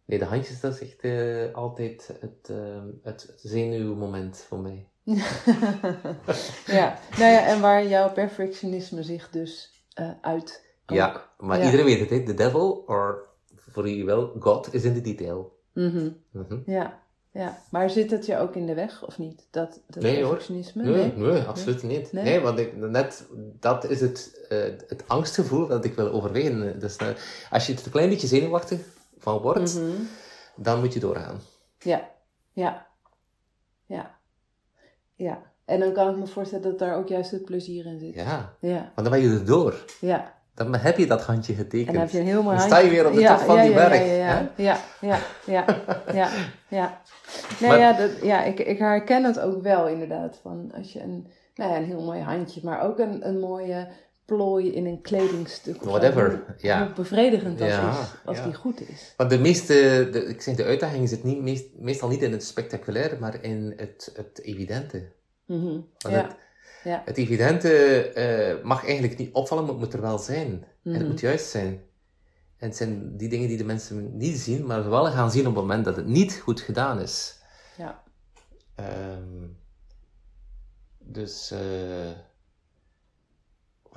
nee, de handjes, dat is echt eh, altijd het, eh, het zenuwmoment voor mij. *laughs* ja. Nou ja, en waar jouw perfectionisme zich dus eh uit. ook. Ja, maar Ja. iedereen weet het, hè? The devil, or voor wie wel, God is in the detail. Mhm. Mhm. Ja. Ja. Maar zit het je ook in de weg of niet? Dat, dat Nee, hoor. perfectionisme? Nee, nee, absoluut niet. Nee? Want ik, net, dat is het, eh, het angstgevoel dat ik wil overwegen. Dus, als je het een klein beetje zenuwachtig van wordt, Mhm. dan moet je doorgaan. Ja, ja, ja, ja. En dan kan ik me voorstellen dat daar ook juist het plezier in zit. Ja, Ja, want dan ben je er door. ja. Dan heb je dat handje getekend. En dan heb je een heel mooi Dan sta je handje. weer op de Ja, top van ja, die ja, berg. Ja, ja, ja, ja, ja, ja, ja, ja. Nee, Maar- ja, dat, ja ik, ik herken het ook wel inderdaad. Van als je een, nou ja, een heel mooi handje, maar ook een, een mooie plooi in een kledingstuk. of. Whatever, ja. Hoe bevredigend dat Ja, is, als ja. die goed is. Want de meeste, de, ik zeg, de uitdaging zit niet, meest, meestal niet in het spectaculaire, maar in het, het evidente. Mhm. Want Ja, het, ja. het evidente eh, mag eigenlijk niet opvallen, maar het moet er wel zijn. En het Mhm. moet juist zijn. En het zijn die dingen die de mensen niet zien, maar wel gaan zien op het moment dat het niet goed gedaan is. ja. Ehm, dus, eh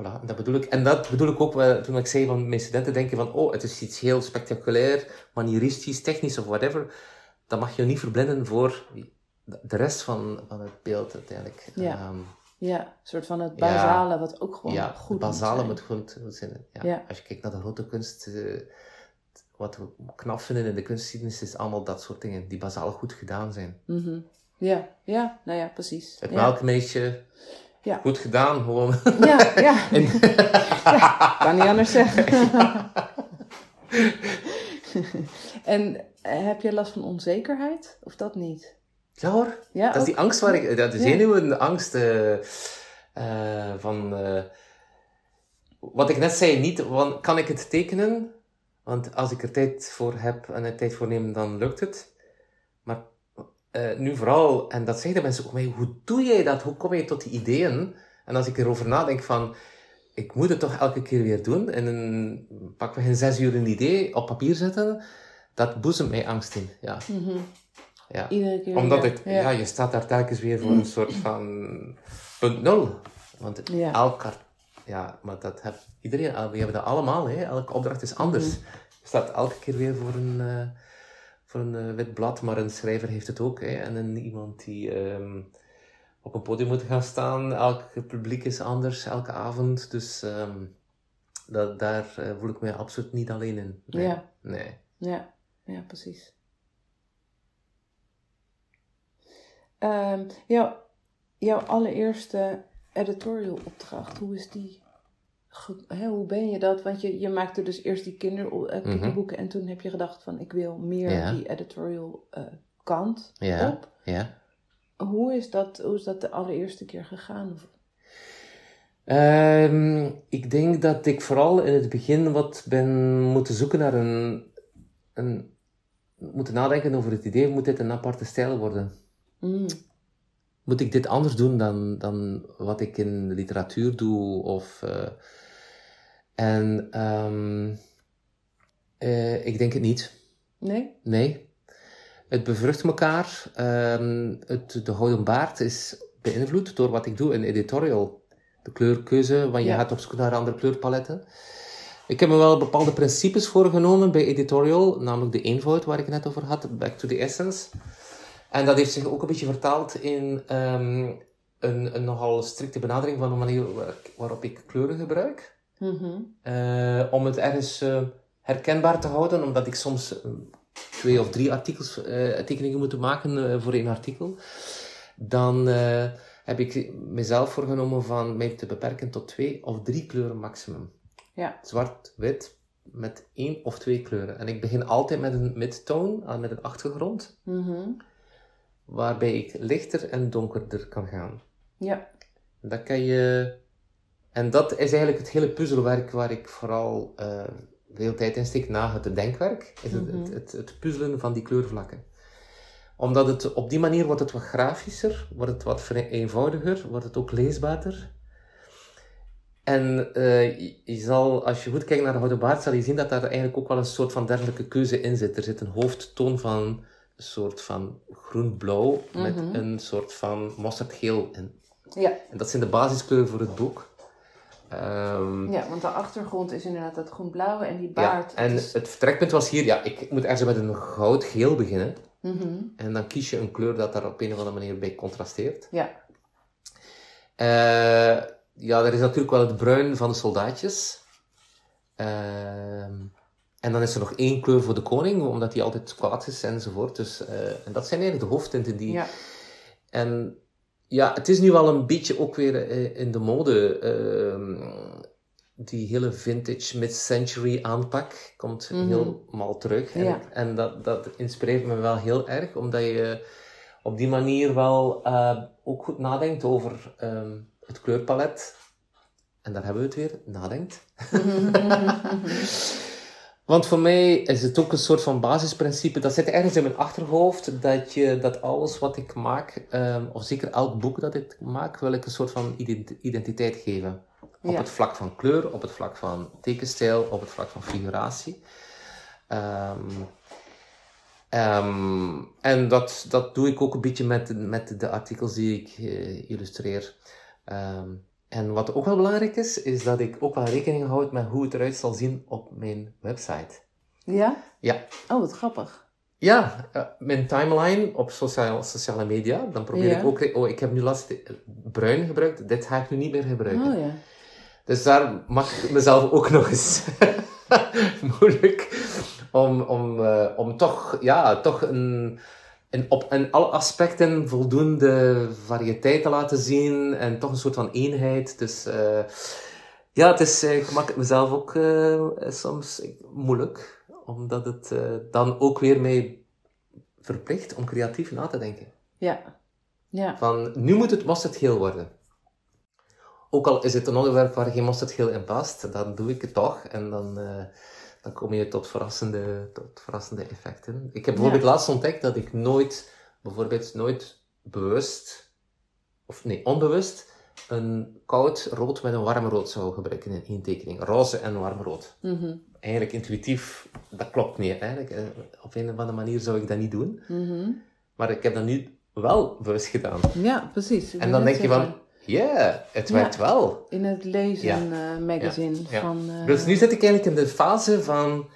voilà, dat bedoel ik. En dat bedoel ik ook wel, toen ik zei van mijn studenten denken van, oh, het is iets heel spectaculair, manieristisch, technisch of whatever. Dan mag je niet verblinden voor de rest van, van het beeld uiteindelijk. Ja. Ehm, Ja, een soort van het basale, wat ook gewoon ja, goed het basale moet moet zijn. goed, goed zijn. Ja. Ja. Als je kijkt naar de grote kunst, eh, wat we knap vinden in de kunstgeschiedenis, is allemaal dat soort dingen die basaal goed gedaan zijn. Mhm. Ja, ja, nou ja, precies. Het ja. melkmeisje, Ja. goed gedaan, gewoon. Ja, ja, *laughs* En- *laughs* ja, kan niet anders zeggen. *laughs* en eh, heb je last van onzekerheid? Of dat niet? ja hoor, Ja, dat is ook? die angst waar ik, dat de Ja. angst eh, van, wat ik net zei, niet, want, kan ik het tekenen? Want als ik er tijd voor heb en er tijd voor neem, dan lukt het. Maar eh, nu vooral, en dat zeggen de mensen ook mij, hoe doe jij dat? Hoe kom je tot die ideeën? En als ik erover nadenk van, ik moet het toch elke keer weer doen, en een, pakken we in zes uur een idee op papier zetten, dat boezemt mij angst in. Ja. Mhm. Ja. Iedere keer Omdat weer. het, ja. je staat daar telkens weer voor een soort van punt nul. Want Ja. elk, ja, maar dat heb iedereen, we hebben dat allemaal, hè. elke opdracht is anders. Mhm. Je staat elke keer weer voor een, eh, voor een eh, wit blad, maar een schrijver heeft het ook. Hè. En een, iemand die ehm, op een podium moet gaan staan, elk publiek is anders, elke avond. Dus ehm, dat, daar eh, voel ik mij absoluut niet alleen in. Nee. Ja. nee. Ja, ja, precies. Ehm, jouw, jouw allereerste editorial opdracht, hoe is die? Hoe ben je dat? Want je, je maakte dus eerst die eh, Mhm. kinderboeken en toen heb je gedacht van ik wil meer Ja. die editorial eh, kant Ja. op. Ja. Hoe is, dat, hoe is dat de allereerste keer gegaan? Ehm, ik denk dat ik vooral in het begin wat ben moeten zoeken naar een, een moeten nadenken over het idee, moet dit een aparte stijl worden? Mm, Moet ik dit anders doen dan, dan wat ik in de literatuur doe? Of, eh, en ehm, Eh, ik denk het niet. Nee? Nee. Het bevrucht elkaar. Ehm, het, de houden baard is beïnvloed door wat ik doe in editorial. De kleurkeuze, want je Ja. gaat op zoek naar andere kleurpaletten. Ik heb me wel bepaalde principes voorgenomen bij editorial, namelijk de eenvoud waar ik net over had, back to the essence. En dat heeft zich ook een beetje vertaald in ehm, een, een nogal strikte benadering van de manier waar- waarop ik kleuren gebruik. Mhm. Eh, om het ergens eh, herkenbaar te houden, omdat ik soms eh, twee of drie artikels, tekeningen moet maken voor één artikel. Dan heb ik mezelf voorgenomen van mij te beperken tot twee of drie kleuren maximum. Ja. Zwart, wit, met één of twee kleuren. En ik begin altijd met een midtone, met een achtergrond, Mhm. waarbij ik lichter en donkerder kan gaan. Ja. Dat kan je... En dat is eigenlijk het hele puzzelwerk waar ik vooral eh veel tijd in steek na het denkwerk. Is het, Mhm. het, het, het puzzelen van die kleurvlakken. Omdat het op die manier wordt het wat grafischer, wordt het wat eenvoudiger, wordt het ook leesbaarder. En eh, je, je zal, als je goed kijkt naar de Gouden Baard, zal je zien dat daar eigenlijk ook wel een soort van dergelijke keuze in zit. Er zit een hoofdtoon van een soort van groen-blauw met Mhm. een soort van mosterdgeel in. Ja. En dat zijn de basiskleuren voor het boek. Ehm, ja, want de achtergrond is inderdaad dat groen-blauwe en die ja, baard. En het is- het vertrekpunt was hier, ja, ik moet ergens met een goudgeel beginnen. Mhm. En dan kies je een kleur dat daar op een of andere manier bij contrasteert. Ja. Eh, ja, er is natuurlijk wel het bruin van de soldaatjes. Ehm, en dan is er nog één kleur voor de koning, omdat hij altijd kwaad is enzovoort. Dus, eh, en dat zijn eigenlijk de hoofdtinten die... Ja. En ja, het is nu wel een beetje ook weer eh, in de mode. ehm, die hele vintage mid-century aanpak komt Mhm. helemaal terug. En, Ja. en dat, dat inspireert me wel heel erg, omdat je op die manier wel eh, ook goed nadenkt over ehm, het kleurpalet. En daar hebben we het weer, nadenkt. *laughs* *laughs* Want voor mij is het ook een soort van basisprincipe, dat zit ergens in mijn achterhoofd, dat, je, dat alles wat ik maak, ehm, of zeker elk boek dat ik maak, wil ik een soort van ident- identiteit geven. Op het vlak van kleur, op het vlak van tekenstijl, op het vlak van figuratie. Ehm, ehm, en dat, dat doe ik ook een beetje met, met de artikels die ik eh, illustreer. En wat ook wel belangrijk is, is dat ik ook wel rekening houd met hoe het eruit zal zien op mijn website. Ja? Ja. Oh, wat grappig. Ja, eh, mijn timeline op sociale, sociale media, dan probeer Ja. ik ook... Oh, ik heb nu laatst eh, bruin gebruikt, dit ga ik nu niet meer gebruiken. Oh ja. Dus daar mag ik mezelf ook nog eens *laughs* moeilijk om, om, eh, om toch, ja, toch een, op in alle aspecten voldoende variëteit te laten zien en toch een soort van eenheid. Dus ja, het is, eh, ik maak het mezelf ook eh, soms moeilijk, omdat het dan ook weer mij verplicht om creatief na te denken. Ja. Ja. Van, nu moet het mosterdgeel worden. Ook al is het een onderwerp waar geen mosterdgeel in past, dan doe ik het toch. En dan, dan kom je tot verrassende, tot verrassende effecten. Ik heb bijvoorbeeld laatst ontdekt dat ik nooit, bijvoorbeeld nooit bewust, of nee, onbewust, een koud rood met een warm rood zou gebruiken in één tekening. Roze en warm rood. Mhm. Eigenlijk intuïtief, dat klopt niet. Eigenlijk, eh, op een of andere manier zou ik dat niet doen. Mhm. Maar ik heb dat nu wel bewust gedaan. Ja, precies. En dan denk je van, ja, het Ja. werkt wel. In het lezen Ja. eh, magazine Ja. van... eh, Dus nu zit ik eigenlijk in de fase van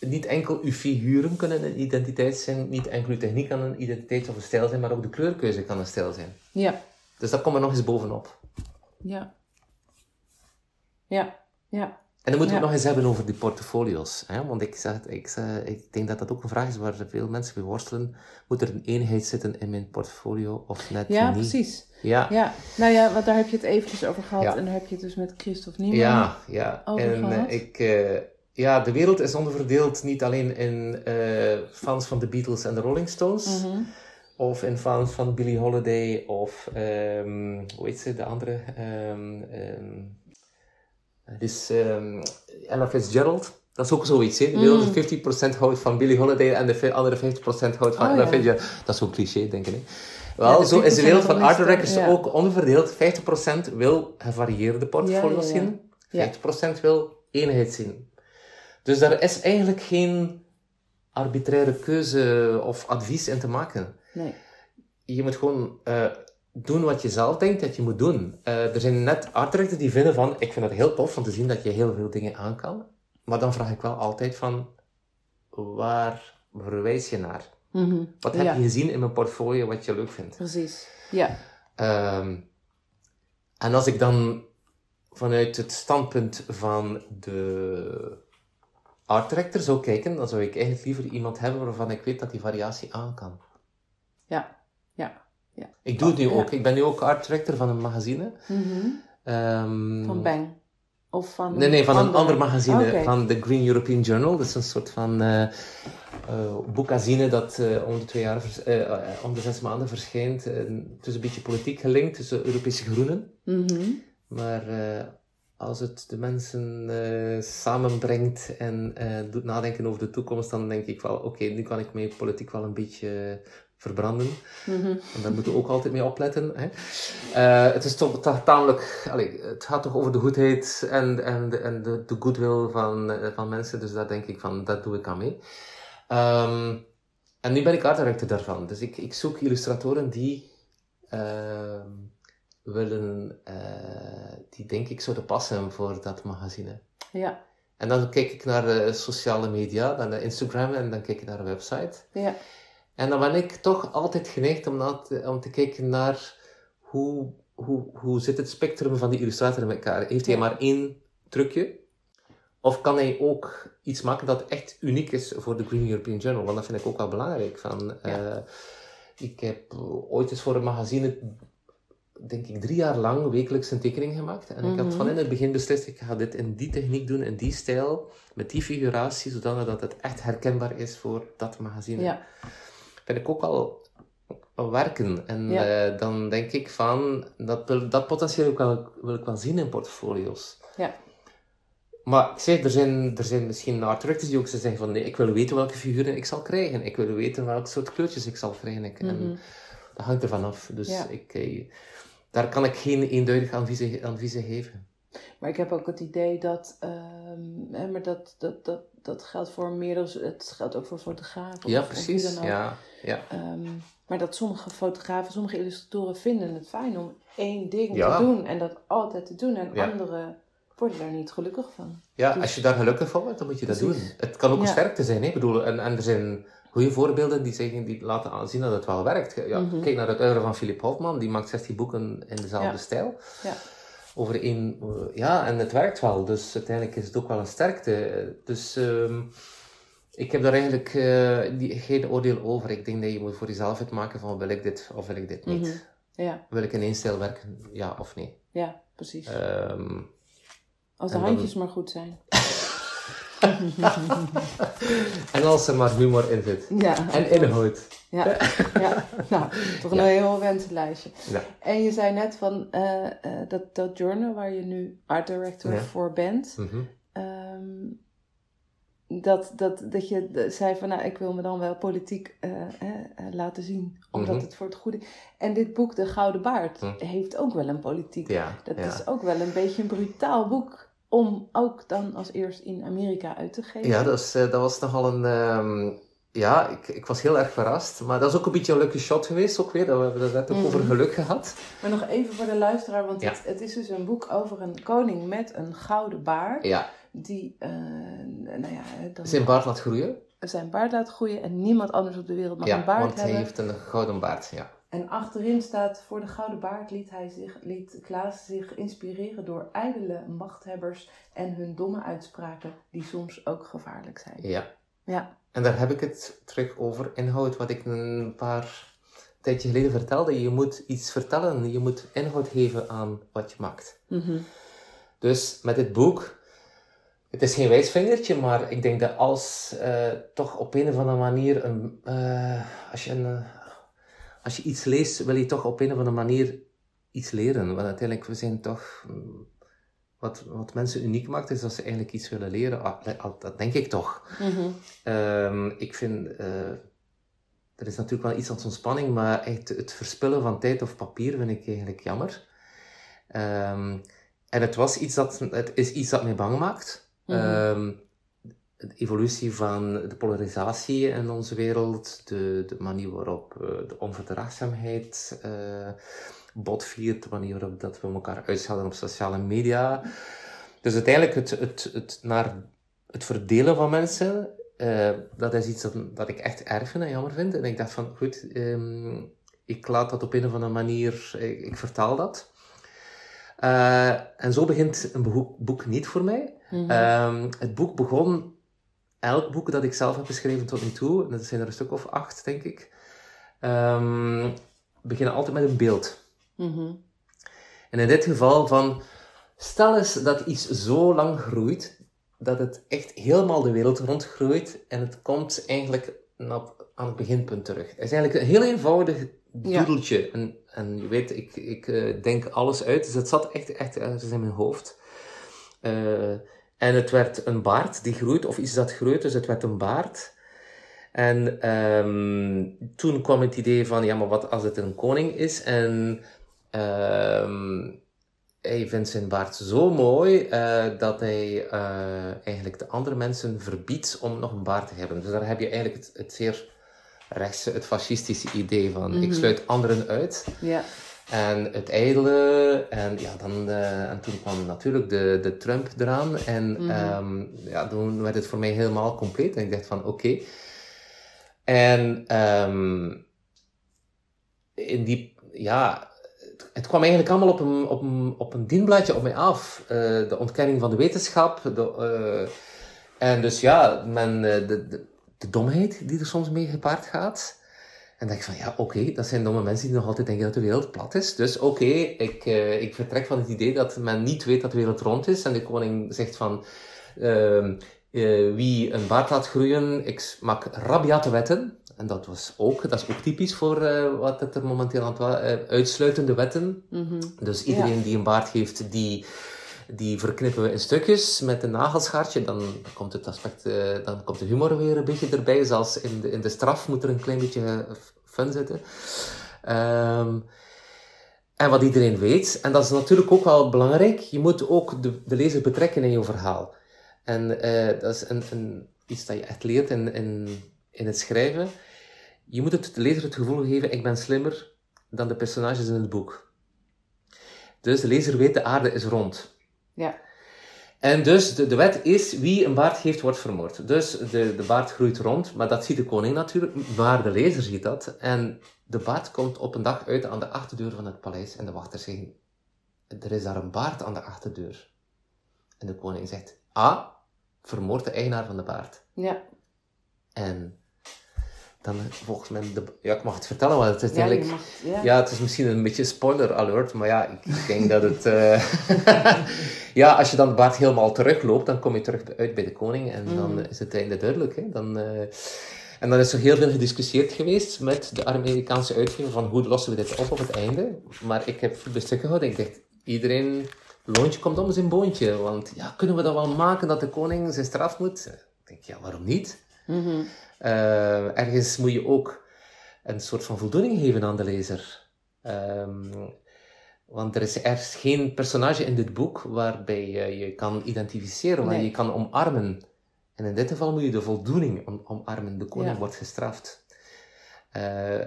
niet enkel uw figuren kunnen een identiteit zijn, niet enkel uw techniek kan een identiteit of een stijl zijn, maar ook de kleurkeuze kan een stijl zijn. Ja. Dus dat komt er nog eens bovenop. Ja. Ja. Ja. En dan moeten we Ja. het nog eens hebben over die portfolio's. Hè? Want ik, zeg, ik, zeg- ik denk dat dat ook een vraag is waar veel mensen mee worstelen. Moet er een eenheid zitten in mijn portfolio of net Ja, niet? precies. Ja, Ja, nou ja, want daar heb je het eventjes over gehad. Ja. En daar heb je het dus met Christophe Niemann. Ja, ja. over en eh, gehad? ik, eh, ja, de wereld is onderverdeeld niet alleen in eh, fans van de Beatles en de Rolling Stones, Mhm. of in fans van Billie Holiday, of ehm, hoe heet ze, de andere? Ehm ehm, dus ehm, Ella Fitzgerald. Dat is ook zoiets, hè? De wereld is 50% houdt van Billie Holiday en de andere 50% houdt van Oh, Ella. Fitzgerald. Dat is zo'n cliché, denk ik. Hè? Wel, zo is de wereld van nog art het directors meeste, ja. ook onderverdeeld. 50% wil gevarieerde portfolio's zien. Ja. 50% wil eenheid zien. Dus daar is eigenlijk geen arbitraire keuze of advies in te maken. Nee. Je moet gewoon eh, doen wat je zelf denkt dat je moet doen. Eh, er zijn net artdirectors die vinden van, ik vind het heel tof om te zien dat je heel veel dingen aan kan. Maar dan vraag ik wel altijd van, waar verwijs je naar? Mhm. Wat heb Ja. je gezien in mijn portfolio wat je leuk vindt? Precies. Ja. Ehm, en als ik dan vanuit het standpunt van de art director zou kijken, dan zou ik eigenlijk liever iemand hebben waarvan ik weet dat die variatie aan kan. Ja. Ja. Ja. Ik doe het nu Ja. ook. Ik ben nu ook art director van een magazine. Mhm. Ehm, Van Bang. Of van Nee, nee, van een ander magazine, Oké. van de Green European Journal. Dat is een soort van eh eh, boekazine dat eh, om de twee jaar, vers- om de zes maanden verschijnt. Het is een beetje politiek gelinkt tussen Europese groenen. Mhm. Maar als het de mensen samenbrengt en doet nadenken over de toekomst, dan denk ik wel, oké, nu kan ik mijn politiek wel een beetje verbranden. Mhm. En daar moeten we ook altijd mee opletten. Hè? Eh, het is toch ta- tamelijk, allee, het gaat toch over de goedheid en, en, de, en de, de goodwill van, eh, van mensen, dus daar denk ik van, dat doe ik aan mee. Ehm, en nu ben ik art director daarvan, dus ik, ik zoek illustratoren die ehm, willen, eh, die denk ik zouden passen voor dat magazine. Ja. En dan kijk ik naar sociale media, dan naar Instagram en dan kijk ik naar een website. Ja. En dan ben ik toch altijd geneigd om, na te, om te kijken naar hoe, hoe, hoe zit het spectrum van die illustrator in elkaar. Heeft hij maar één trucje? Of kan hij ook iets maken dat echt uniek is voor de Green European Journal? Want dat vind ik ook wel belangrijk. Van, Ja. eh, ik heb ooit eens voor een magazine, denk ik, drie jaar lang wekelijks een tekening gemaakt. En ik had Mhm. van in het begin beslist, ik ga dit in die techniek doen, in die stijl, met die figuratie, zodat dat het echt herkenbaar is voor dat magazine Ja. Vind ik ook al werken. En Ja. eh, dan denk ik van, dat, dat potentieel ook wel, wil ik wel zien in portfolio's. Ja. Maar ik zeg, er zijn, er zijn misschien art directors die ook zeggen van, nee, ik wil weten welke figuren ik zal krijgen. Ik wil weten welk soort kleurtjes ik zal krijgen. Ik- Mhm. En dat hangt ervan af. Dus Ja. ik, eh, daar kan ik geen eenduidig adviezen, adviezen geven. Maar ik heb ook het idee dat, ehm, hè, maar dat, dat, dat, dat geldt voor meerdere, het geldt ook voor fotografen. Ja, of- precies. dan ook. Ja, ja. Ehm, maar dat sommige fotografen, sommige illustratoren vinden het fijn om één ding Ja. te doen en dat altijd te doen. En Ja. anderen worden daar niet gelukkig van. Ja, Dus- als je daar gelukkig van wordt, dan moet je dat Precies. doen. Het kan ook een Ja. sterkte zijn, hè? Ik bedoel, en, en er zijn goede voorbeelden die, zeggen, die laten aanzien dat het wel werkt. Ja, Mhm. Kijk naar het uiveren van Philip Hofman, die maakt 16 boeken in dezelfde stijl. Ja. Over één, eh, ja, en het werkt wel, dus uiteindelijk is het ook wel een sterkte. Dus ehm, ik heb daar eigenlijk eh, die, geen oordeel over. Ik denk dat je moet voor jezelf uitmaken van wil ik dit of wil ik dit niet. Mhm. Ja, Wil ik in één stijl werken, ja of nee. ja, precies. Ehm, Als de dan- handjes maar goed zijn. *laughs* *laughs* en als er maar humor in zit. Ja, En inhoud. ja, ja. nou, toch een Ja. heel wensenlijstje. Ja. En je zei net van eh, eh, dat, dat journal waar je nu art director voor bent. Mhm. Ehm, dat, dat, dat je zei van, nou, ik wil me dan wel politiek eh, laten zien, omdat Mhm. het voor het goede... En dit boek, De Gouden Baard, Mhm. heeft ook wel een politiek. Ja, Dat ja. is ook wel een beetje een brutaal boek om ook dan als eerst in Amerika uit te geven. Ja, dat, is, eh, dat was nogal een... ehm, ja, ik, ik was heel erg verrast. Maar dat is ook een beetje een lucky shot geweest, ook weer. Dat we hebben het net ook Mhm. over geluk gehad. Maar nog even voor de luisteraar, want Ja. het, het is dus een boek over een koning met een gouden baard. Ja, Die, eh, nou ja, dan zijn baard laat groeien. zijn baard laat groeien en niemand anders op de wereld mag ja, een baard want hij hebben. heeft een gouden baard. Ja. En achterin staat, voor de Gouden Baard liet, hij zich, liet Klaas zich inspireren door ijdele machthebbers en hun domme uitspraken, die soms ook gevaarlijk zijn. ja. Ja, En daar heb ik het terug over inhoud, wat ik een paar tijdje geleden vertelde. Je moet iets vertellen, je moet inhoud geven aan wat je maakt. Mhm. Dus met dit boek, het is geen wijsvingertje, maar ik denk dat als eh, toch op een of andere manier, een, eh, als, je een, als je iets leest, wil je toch op een of andere manier iets leren. Want uiteindelijk, we zijn toch, mm, wat, wat mensen uniek maakt, is dat ze eigenlijk iets willen leren. Ah, dat- denk ik toch. Mhm. Ehm, ik vind, eh, er is natuurlijk wel iets aan ontspanning, maar echt het verspillen van tijd of papier vind ik eigenlijk jammer. Ehm, en het was iets dat, het is iets dat mij bang maakt. Mhm. Ehm, de evolutie van de polarisatie in onze wereld, de, de manier waarop uh, de onverdraagzaamheid uh, botviert, de manier waarop dat we elkaar uitschelden op sociale media. Dus uiteindelijk het, het, het, naar het verdelen van mensen, uh, dat is iets dat, dat ik echt erg vind en jammer vind. En ik dacht van, goed, um, ik laat dat op een of andere manier, ik, ik vertaal dat. en zo begint een boek, boek niet voor mij. Mm -hmm. um, het boek begon elk boek dat ik zelf heb geschreven tot nu toe, en dat zijn er een stuk of acht, denk ik, um, beginnen altijd met een beeld. Mm -hmm. En in dit geval van, stel eens dat iets zo lang groeit, dat het echt helemaal de wereld rondgroeit, en het komt eigenlijk aan het beginpunt terug. Het is eigenlijk een heel eenvoudig doedeltje. Ja. En, en je weet, ik, ik uh, denk alles uit, dus het zat echt, echt ergens in mijn hoofd. Uh, en het werd een baard die groeit, of iets dat groeit, dus het werd een baard. En um, toen kwam het idee van, ja, maar wat als het een koning is? En um, hij vindt zijn baard zo mooi uh, dat hij uh, eigenlijk de andere mensen verbiedt om nog een baard te hebben. Dus daar heb je eigenlijk het, het zeer rechtse, het fascistische idee van, mm -hmm. ik sluit anderen uit. Ja. En het ijdele. En, ja, dan, uh, en toen kwam natuurlijk de, de Trump eraan. En mm -hmm. um, ja, toen werd het voor mij helemaal compleet. En ik dacht van oké. Okay. En um, in die, ja, het, kwam eigenlijk allemaal op een, op een, op een dienblaadje op mij af. Uh, de ontkenning van de wetenschap. De, uh, en dus ja, men, de, de, de domheid die er soms mee gepaard gaat. En dacht ik van, ja, oké, okay, dat zijn domme mensen die nog altijd denken dat de wereld plat is. Dus oké, okay, ik, uh, ik vertrek van het idee dat men niet weet dat de wereld rond is. En de koning zegt van, uh, uh, wie een baard laat groeien, ik maak rabiate wetten. En dat was ook, dat is ook typisch voor wat het er momenteel aan het was, uitsluitende wetten. Mm -hmm. Dus iedereen ja. die een baard heeft, die die verknippen we in stukjes met een nagelschaartje. Dan komt het aspect, uh, dan komt de humor weer een beetje erbij. Zelfs in de, in de straf moet er een klein beetje fun zitten. Um, en wat iedereen weet, en dat is natuurlijk ook wel belangrijk, je moet ook de, de lezer betrekken in je verhaal. En uh, dat is een, een, iets dat je echt leert in, in, in het schrijven. Je moet het, de lezer het gevoel geven, ik ben slimmer dan de personages in het boek. Dus de lezer weet, de aarde is rond. Ja. En dus de, de wet is, wie een baard heeft, wordt vermoord. Dus de, de baard groeit rond, maar dat ziet de koning natuurlijk, maar de lezer ziet dat. En de baard komt op een dag uit aan de achterdeur van het paleis en de wachters zeggen, er is daar een baard aan de achterdeur. En de koning zegt, ah, vermoord de eigenaar van de baard. Ja. En dan volgens mij, de, ja, ik mag het vertellen, want het is Ja, eigenlijk, mag- ja. ja, het is misschien een beetje spoiler alert, maar ja, ik, ik denk dat het, eh, *laughs* ja, als je dan de baard helemaal terugloopt, dan kom je terug uit bij de koning en dan Mhm. is het einde duidelijk, hè. Dan, eh, en dan is er heel veel gediscussieerd geweest met de Amerikaanse uitgever van hoe lossen we dit op op het einde. Maar ik heb bij stuk gehouden, ik dacht, iedereen, loontje komt om zijn boontje, want ja, kunnen we dat wel maken dat de koning zijn straf moet? Ik denk, ja, waarom niet? Mhm. Eh, ergens moet je ook een soort van voldoening geven aan de lezer. Ehm, want er is, er is geen personage in dit boek waarbij je je kan identificeren, waar Nee. je je kan omarmen. En in dit geval moet je de voldoening om, omarmen. De koning Ja. wordt gestraft. Eh,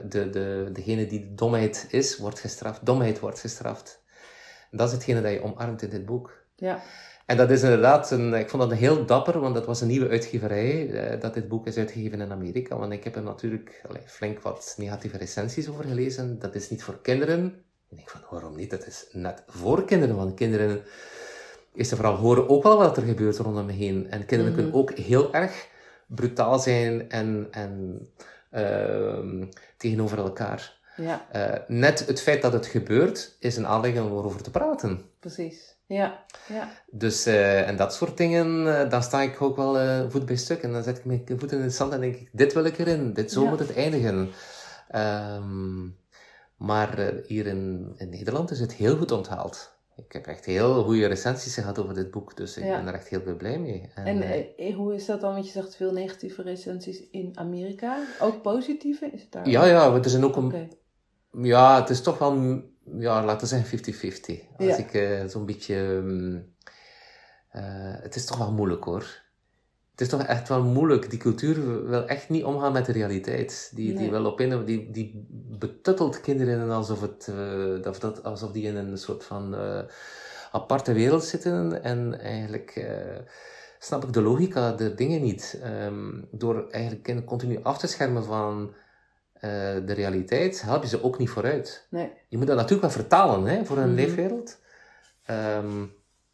de, de, degene die de domheid is, wordt gestraft. Domheid wordt gestraft. En dat is hetgene dat je omarmt in dit boek. Ja. En dat is inderdaad, een, ik vond dat een heel dapper, want dat was een nieuwe uitgeverij, eh, dat dit boek is uitgegeven in Amerika. Want ik heb er natuurlijk allee, flink wat negatieve recensies over gelezen. Dat is niet voor kinderen. Ik denk van, waarom niet? Dat is net voor kinderen, want kinderen is er vooral horen ook wel wat er gebeurt rondom me heen. En kinderen Mhm. kunnen ook heel erg brutaal zijn en, en ehm, tegenover elkaar. Ja, Eh, net het feit dat het gebeurt, is een aanleiding om erover te praten. precies. Ja, ja. Dus, eh, en dat soort dingen, eh, dan sta ik ook wel eh, voet bij stuk. En dan zet ik mijn voet in het zand en denk ik, dit wil ik erin. Dit, zo Ja. moet het eindigen. Ehm, maar hier in, in Nederland is het heel goed onthaald. Ik heb echt heel goede recensies gehad over dit boek, dus ik Ja. ben er echt heel veel blij mee. En, En hoe is dat dan? Want je zegt veel negatieve recensies in Amerika. Ook positieve? Is het daar? ja, ja, er zijn ook een. Ja, het is toch wel, ja, laten we zeggen 50-50. Als Ja. ik eh, zo'n beetje, mm, eh, het is toch wel moeilijk hoor. het is toch echt wel moeilijk. Die cultuur wil echt niet omgaan met de realiteit. Die, die wil op een, die, die betuttelt kinderen alsof, het, eh, dat, dat, alsof die in een soort van aparte wereld zitten. En eigenlijk snap ik de logica der dingen niet. Ehm, door eigenlijk kinderen continu af te schermen van de realiteit, help je ze ook niet vooruit. Nee. Je moet dat natuurlijk wel vertalen hè, voor een Mhm. leefwereld. Ehm,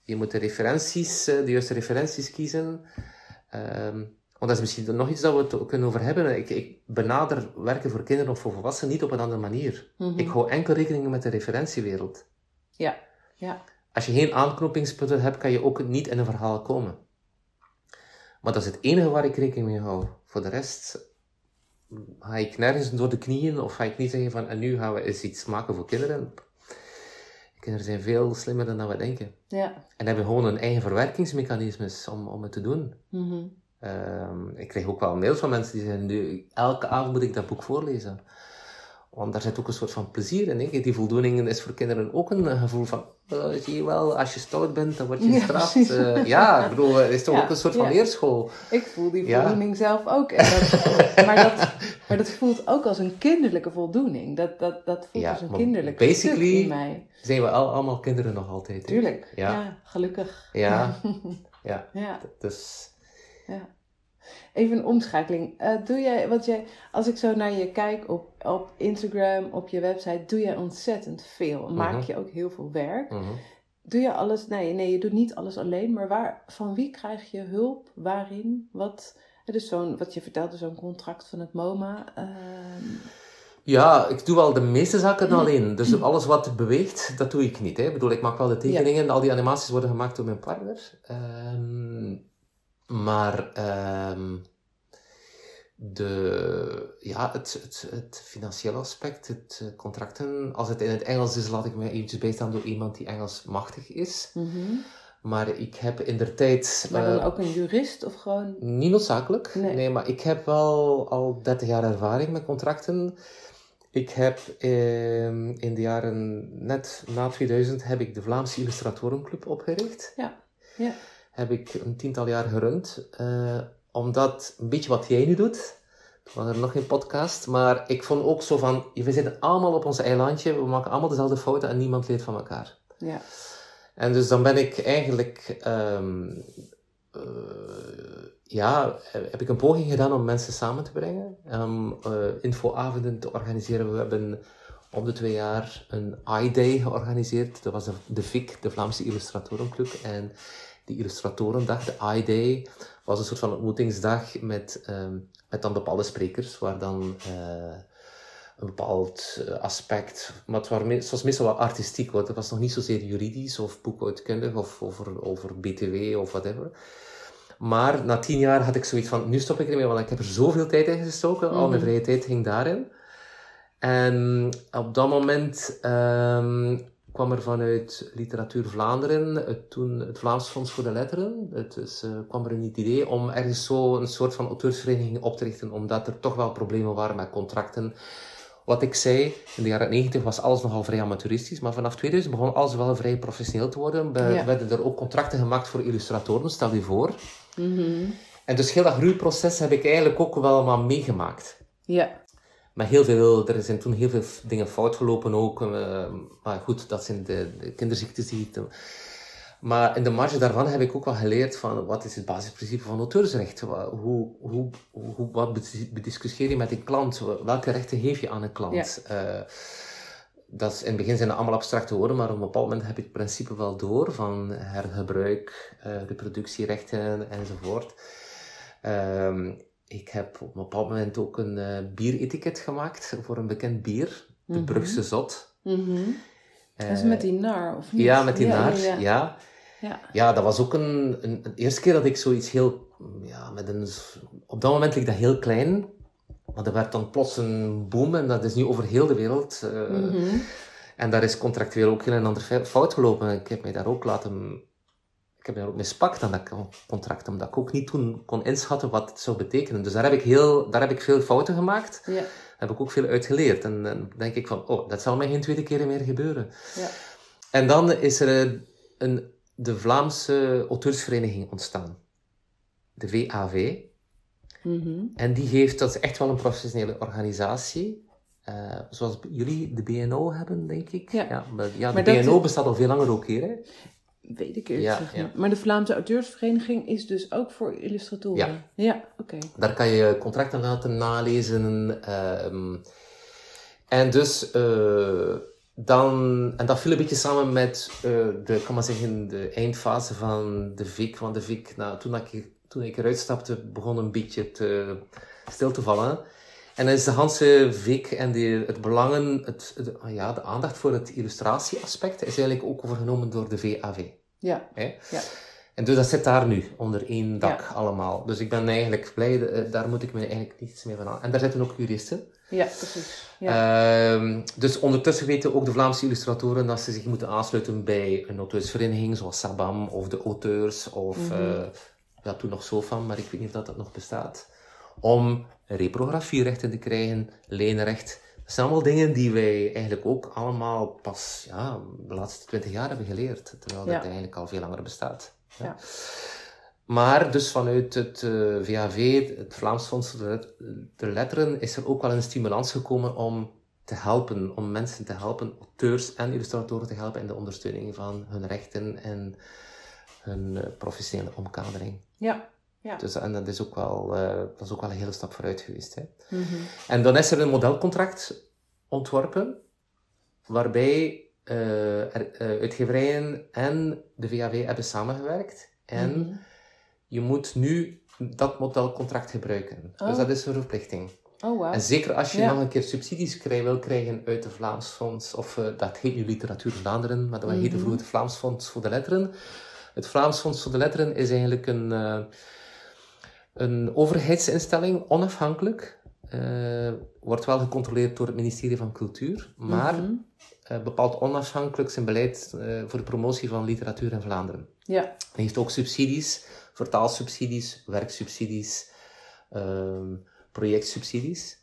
je moet de referenties, eh, de juiste referenties kiezen. Ehm, want dat is misschien nog iets dat we het kunnen over hebben. Ik, ik benader werken voor kinderen of voor volwassenen niet op een andere manier. Mhm. Ik hou enkel rekening met de referentiewereld. Ja. Ja. Als je geen aanknopingspunten hebt, kan je ook niet in een verhaal komen. Maar dat is het enige waar ik rekening mee hou. Voor de rest ga ik nergens door de knieën of ga ik niet zeggen van en nu gaan we eens iets maken voor kinderen. Kinderen zijn veel slimmer dan dat we denken. Ja. En hebben gewoon een eigen verwerkingsmechanismes om, om het te doen. Mhm. Ehm, ik krijg ook wel mails van mensen die zeggen, nu, elke avond moet ik dat boek voorlezen. Want daar zit ook een soort van plezier in. Hè? Die voldoening is voor kinderen ook een eh, gevoel van, eh, zie je wel, als je stout bent, dan word je Ja, gestraft. precies. Eh, ja, ik bedoel, het is toch Ja, ook een soort van ja. leerschool. Ik voel die Ja. voldoening zelf ook. En dat, *laughs* maar, dat, maar dat voelt ook als een kinderlijke voldoening. Dat, dat, dat voelt Ja, als een maar kinderlijk basically- in mij. Zijn we al, allemaal kinderen nog altijd. hè? Tuurlijk. Ja. Ja, gelukkig. Ja, *laughs* ja. Ja. Dus, Ja. Even een omschakeling. Eh, doe jij, want jij, als ik zo naar je kijk op, op Instagram, op je website, doe jij ontzettend veel. Maak Mhm. je ook heel veel werk. mhm. Doe je alles, nee, nee, je doet niet alles alleen, maar waar, van wie krijg je hulp? Waarin? Wat? Het is zo'n, wat je vertelde, zo'n contract van het MoMA. ehm, Ja, ik doe wel de meeste zaken alleen. Dus alles wat beweegt, dat doe ik niet. Hè. Ik bedoel, ik maak wel de tekeningen. Al die animaties worden gemaakt door mijn partner. Ehm, maar ehm, de, ja, het, het, het financiële aspect, het eh, contracten. Als het in het Engels is, laat ik mij eventjes bijstaan door iemand die Engels machtig is. mhm. Maar ik heb in der tijd... Maar dan eh, ook een jurist of gewoon... niet noodzakelijk. Nee. Nee. maar ik heb wel al 30 jaar ervaring met contracten. Ik heb ehm, in de jaren net na 2000 heb ik de Vlaamse Illustratorenclub opgericht. Ja, ja. Heb ik een tiental jaar gerund. eh, omdat, een beetje wat jij nu doet. Toen was er nog geen podcast. Maar ik vond ook zo van, we zitten allemaal op ons eilandje. We maken allemaal dezelfde fouten en niemand leert van elkaar. Ja. En dus dan ben ik eigenlijk, ehm, eh, ja, heb ik een poging gedaan om mensen samen te brengen. Om eh, infoavonden te organiseren. We hebben om de twee jaar een i-day georganiseerd. Dat was de, de VIC, de Vlaamse Illustratorenclub. En die Illustratorendag, de i-day, was een soort van ontmoetingsdag met, ehm, met dan bepaalde sprekers, waar dan... eh, een bepaald eh, aspect. Maar het, waren het was meestal wel artistiek, want het was nog niet zozeer juridisch of boekhoudkundig of over, over BTW of whatever. Maar na tien jaar had ik zoiets van, nu stop ik ermee, want ik heb er zoveel tijd in gestoken. Al mijn Mhm. vrije tijd ging daarin. En op dat moment ehm, kwam er vanuit Literatuur Vlaanderen, het, toen het Vlaams Fonds voor de Letteren, het is, eh, kwam er een idee om ergens zo een soort van auteursvereniging op te richten, omdat er toch wel problemen waren met contracten. Wat ik zei, in de jaren 90 was alles nogal vrij amateuristisch, maar vanaf 2000 begon alles wel vrij professioneel te worden. Ja. werden er ook contracten gemaakt voor illustratoren, stel je voor. Mhm. En dus heel dat groeiproces heb ik eigenlijk ook wel maar meegemaakt. Ja. Maar heel veel, er zijn toen heel veel dingen fout gelopen ook. eh, maar goed, dat zijn de, de kinderziektes die... ik te- maar in de marge daarvan heb ik ook wel geleerd van wat is het basisprincipe van auteursrecht? Hoe, hoe, hoe, wat bedis- bediscussieer je met een klant? Welke rechten geef je aan een klant? Eh, dat is, in het begin zijn dat allemaal abstracte woorden, maar op een bepaald moment heb je het principe wel door van hergebruik, eh, reproductierechten enzovoort. Ehm, ik heb op een bepaald moment ook een eh, bieretiket gemaakt voor een bekend bier, de Mhm. Brugse Zot. Eh, Dat is met die nar, of niet? Ja, met die ja, naar, Ja, ja. ja. Dat was ook een, een, een eerste keer dat ik zoiets heel, ja, met een, op dat moment leek dat heel klein, maar er werd dan plots een boom en dat is nu over heel de wereld. eh, Mhm. En daar is contractueel ook heel een ander fout gelopen. Ik heb mij daar ook laten, heb ook mispakt aan dat con- contract, omdat ik ook niet toen kon inschatten wat het zou betekenen. Dus daar heb ik, heel, daar heb ik veel fouten gemaakt. Ja. Daar heb ik ook veel uit geleerd. En dan denk ik van, oh, dat zal mij geen tweede keer meer gebeuren. Ja. En dan is er een, de Vlaamse auteursvereniging ontstaan. de VAV. Mhm. En die heeft, dat is echt wel een professionele organisatie. eh, zoals jullie de BNO hebben, denk ik. Ja. maar, ja de Maar dat- BNO bestaat al veel langer ook hier. Hè? Weet ik eerlijk Ja, ja. niet. Maar de Vlaamse auteursvereniging is dus ook voor illustratoren? Ja. Ja, oké. Daar kan je contracten laten nalezen. ehm, en dus, eh, dan, en dat viel een beetje samen met eh, de, kan maar zeggen, de eindfase van de VIK. Want de VIK, nou, toen, ik, toen ik eruit stapte, begon een beetje te, stil te vallen. En dan is de Hanse VIK en de, het belangen, het, het- ja, de aandacht voor het illustratieaspect is eigenlijk ook overgenomen door de VAV. Ja, Hè? ja. En dus dat zit daar nu, onder één dak Ja. allemaal. Dus ik ben eigenlijk blij, eh, daar moet ik me eigenlijk niets meer van aan. En daar zitten ook juristen. ja, precies. Ja. Ehm, dus ondertussen weten ook de Vlaamse illustratoren dat ze zich moeten aansluiten bij een auteursvereniging zoals Sabam of de auteurs of ja, toen nog Sofam, maar ik weet niet of dat, dat nog bestaat. Om reprografierechten te krijgen, leenrecht. Dat zijn allemaal dingen die wij eigenlijk ook allemaal pas ja, de laatste twintig jaar hebben geleerd. Terwijl dat Ja. eigenlijk al veel langer bestaat. Ja. Maar dus vanuit het eh, VAV, het Vlaams Fonds voor de Let- de Letteren, is er ook wel een stimulans gekomen om te helpen, om mensen te helpen, auteurs en illustratoren te helpen in de ondersteuning van hun rechten en hun eh, professionele omkadering. ja. Ja. Dus, en dat is, ook wel, eh, dat is ook wel een hele stap vooruit geweest. Hè. Mhm. En dan is er een modelcontract ontworpen, waarbij eh, er, eh, uitgeverijen en de VAV hebben samengewerkt. En Mhm. je moet nu dat modelcontract gebruiken. Oh. Dus dat is een verplichting. Oh, wauw. En zeker als je Ja. nog een keer subsidies krijg, wil krijgen uit de Vlaams Fonds, of dat heet nu Literatuur Vlaanderen, maar dat heette Mhm. vroeger het Vlaams Fonds voor de Letteren. Het Vlaams Fonds voor de Letteren is eigenlijk een, een overheidsinstelling, onafhankelijk. eh, wordt wel gecontroleerd door het ministerie van Cultuur, maar Mhm. eh, bepaalt onafhankelijk zijn beleid eh, voor de promotie van literatuur in Vlaanderen. Ja, Hij heeft ook subsidies, vertaalsubsidies, werksubsidies, ehm, projectsubsidies.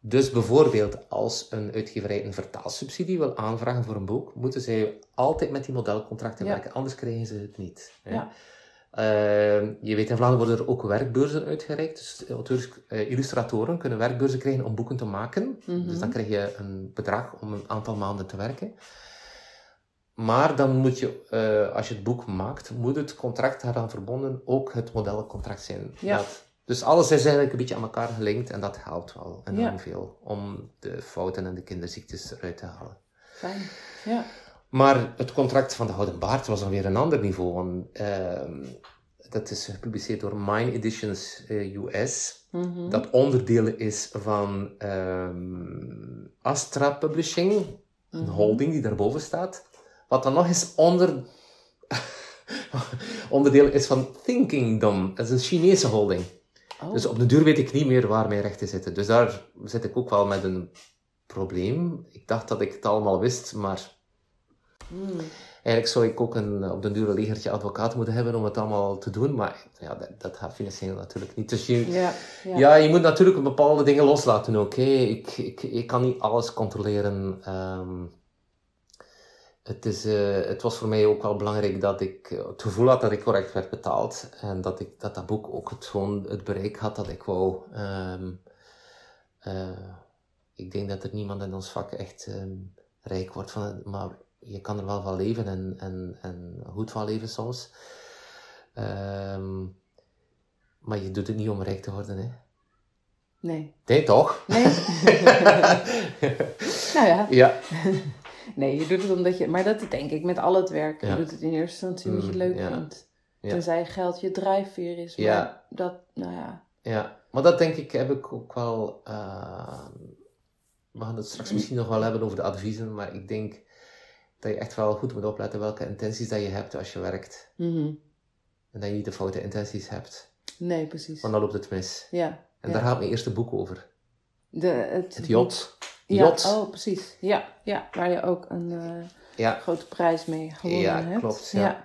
Dus bijvoorbeeld als een uitgeverij een vertaalsubsidie wil aanvragen voor een boek, moeten zij altijd met die modelcontracten Ja. werken, anders krijgen ze het niet. hè. Ja. Ehm, je weet, in Vlaanderen worden er ook werkbeurzen uitgereikt. Dus auteurs, eh, illustratoren kunnen werkbeurzen krijgen om boeken te maken. Mhm. Dus dan krijg je een bedrag om een aantal maanden te werken. Maar dan moet je, eh, als je het boek maakt, moet het contract daaraan verbonden ook het modellencontract zijn. Ja. Dat, dus alles is eigenlijk een beetje aan elkaar gelinkt en dat helpt wel enorm Ja. veel om de fouten en de kinderziektes eruit te halen. fijn. Ja. Maar het contract van de Houden Baard was dan weer een ander niveau. Want, ehm, dat is gepubliceerd door Mine Editions eh, US. Mhm. Dat onderdeel is van ehm, Astra Publishing, een Mhm. holding die daarboven staat. Wat dan nog eens onder... *laughs* onderdeel is van Thinkingdom. Dat is een Chinese holding. Oh. Dus op de duur weet ik niet meer waar mijn rechten zitten. Dus daar zit ik ook wel met een probleem. Ik dacht dat ik het allemaal wist, maar Eigenlijk zou ik ook een, op den duur een legertje advocaat moeten hebben om het allemaal te doen, maar ja, dat, dat gaat financieel natuurlijk niet. Dus je, Ja, ja. ja. je moet natuurlijk bepaalde dingen loslaten ook. hè. Ik, ik, ik kan niet alles controleren. Ehm, het, is, eh, het was voor mij ook wel belangrijk dat ik het gevoel had dat ik correct werd betaald en dat ik, dat, dat boek ook het, gewoon het bereik had dat ik wou. Ehm, eh, ik denk dat er niemand in ons vak echt ehm, rijk wordt van het, maar je kan er wel van leven en, en, en goed van leven soms. Ehm, maar je doet het niet om rijk te worden, hè? Nee. Nee, toch? Nee. *laughs* nou ja, Ja. *laughs* nee, je doet het omdat je... Maar dat denk ik met al het werk. Je Ja. doet het in eerste instantie omdat je het Mm, leuk ja. vindt. Ja. Tenzij geld je drijfveer is. Maar Ja. dat, nou ja. Ja, maar dat denk ik heb ik ook wel. eh, we gaan het straks misschien nog wel hebben over de adviezen, maar ik denk dat je echt wel goed moet opletten welke intenties dat je hebt als je werkt. Mhm. En dat je niet de foute intenties hebt, Nee, precies. want dan loopt het mis. Ja. En ja. daar gaat mijn eerste boek over. De, het, Het Jot. Ja, Jot. oh, precies. Ja, ja, waar je ook een eh, Ja, grote prijs mee gewonnen Ja, hebt. klopt, ja.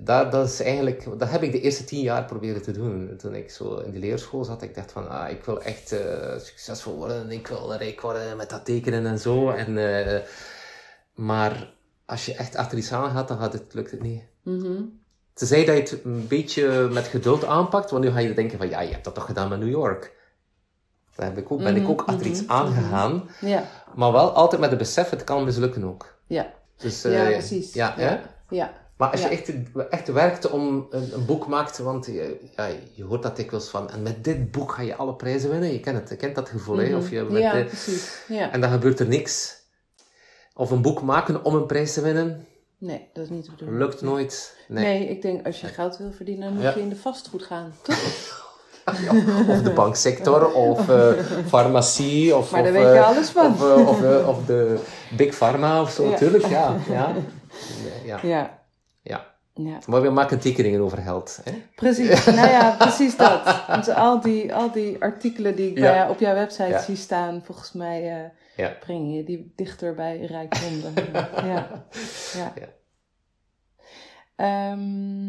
dat, dat is eigenlijk, dat heb ik de eerste tien jaar proberen te doen. Toen ik zo in de leerschool zat, ik dacht van, ah, ik wil echt eh, succesvol worden, ik wil rijk worden met dat tekenen en zo. En, eh, maar als je echt achter iets aan gaat, dan gaat het, lukt het niet. Mhm. Tenzij dat je het een beetje met geduld aanpakt, want nu ga je denken van, ja, je hebt dat toch gedaan met New York. Daar heb ik ook, ben ik ook achter iets aangegaan. Ja, Maar wel altijd met het besef, het kan mislukken ook. ja. Dus, ja eh, precies. Ja, ja. ja. Maar als je echt, echt werkt om een, een boek maakt, want je, ja, je hoort dat dikwijls van, en met dit boek ga je alle prijzen winnen. Je kent het, je kent dat gevoel, hè? Of je met Mhm. ja, precies. Ja. en dan gebeurt er niks. Of een boek maken om een prijs te winnen, Nee, dat is niet de bedoeling. lukt nooit. Nee. Nee. ik denk als je geld wil verdienen, dan moet Ja. je in de vastgoed gaan. Toch? Ja, *laughs* of de banksector, of eh, farmacie, of, Maar of, daar weet je eh, alles van. Of, eh, of, of de Big Pharma of zo, Ja. natuurlijk. Ja, ja. Ja. Ja. Maar we maken tekeningen over geld. Hè? Precies, *laughs* nou ja, precies dat. Want al die, al die artikelen die ik bij op jouw website zie staan, volgens mij Ja. je die dichter bij rijkdom. dan. *laughs* ja. Ja. Ja. Ehm,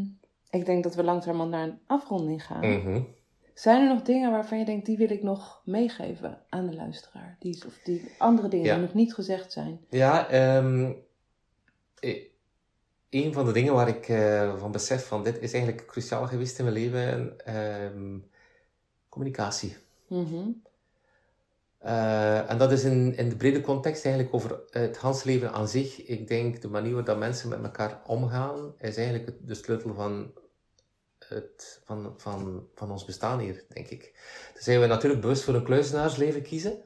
ik denk dat we langzamerhand naar een afronding gaan. Mhm. Zijn er nog dingen waarvan je denkt, die wil ik nog meegeven aan de luisteraar? Die, of die andere dingen Ja. die nog niet gezegd zijn? Ja, ehm, eh, een van de dingen waar ik eh, van besef van dit is eigenlijk cruciaal geweest in mijn leven, ehm, communicatie. Mhm. Eh, en dat is in, in de brede context eigenlijk over het Hans leven aan zich. Ik denk de manier waarop dat mensen met elkaar omgaan, is eigenlijk het- de sleutel van, het, van, van, van ons bestaan hier, denk ik. Dan zijn we natuurlijk bewust voor een kluizenaarsleven kiezen.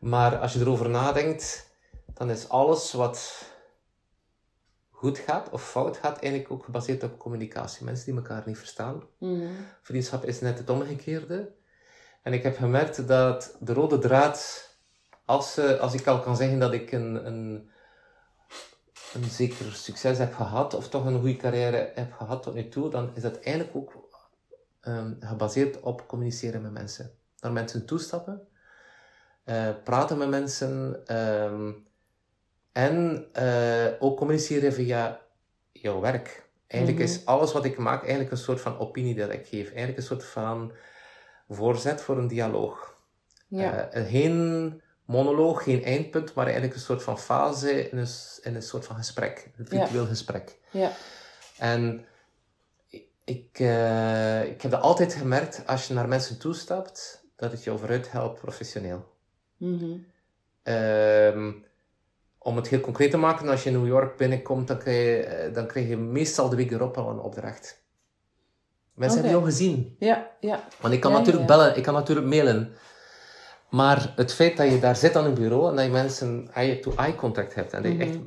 Maar als je erover nadenkt, dan is alles wat goed gaat of fout gaat, eigenlijk ook gebaseerd op communicatie. Mensen die elkaar niet verstaan. Mhm. Vriendschap is net het omgekeerde. En ik heb gemerkt dat de rode draad, als, eh, als ik al kan zeggen dat ik een, een, een zeker succes heb gehad, of toch een goede carrière heb gehad tot nu toe, dan is dat eigenlijk ook ehm, gebaseerd op communiceren met mensen. Naar mensen toestappen, eh, praten met mensen ehm, en eh, ook communiceren via jouw werk. Eigenlijk Mhm. is alles wat ik maak eigenlijk een soort van opinie dat ik geef. Eigenlijk een soort van voorzet voor een dialoog. Ja. Eh, geen monoloog, geen eindpunt, maar eigenlijk een soort van fase in een, in een soort van gesprek. Een virtueel gesprek. ja. En ik, eh, ik heb dat altijd gemerkt, als je naar mensen toestapt, dat het jou vooruit helpt professioneel. Mhm. Ehm, om het heel concreet te maken, als je in New York binnenkomt, dan krijg je, eh, dan krijg je meestal de week erop al een opdracht. Mensen Oké. hebben jou gezien. ja, ja. Want ik kan Ja, natuurlijk ja. bellen, ik kan natuurlijk mailen. Maar het feit dat je daar zit aan een bureau en dat je mensen eye-to-eye contact hebt. En dat je Mhm. echt,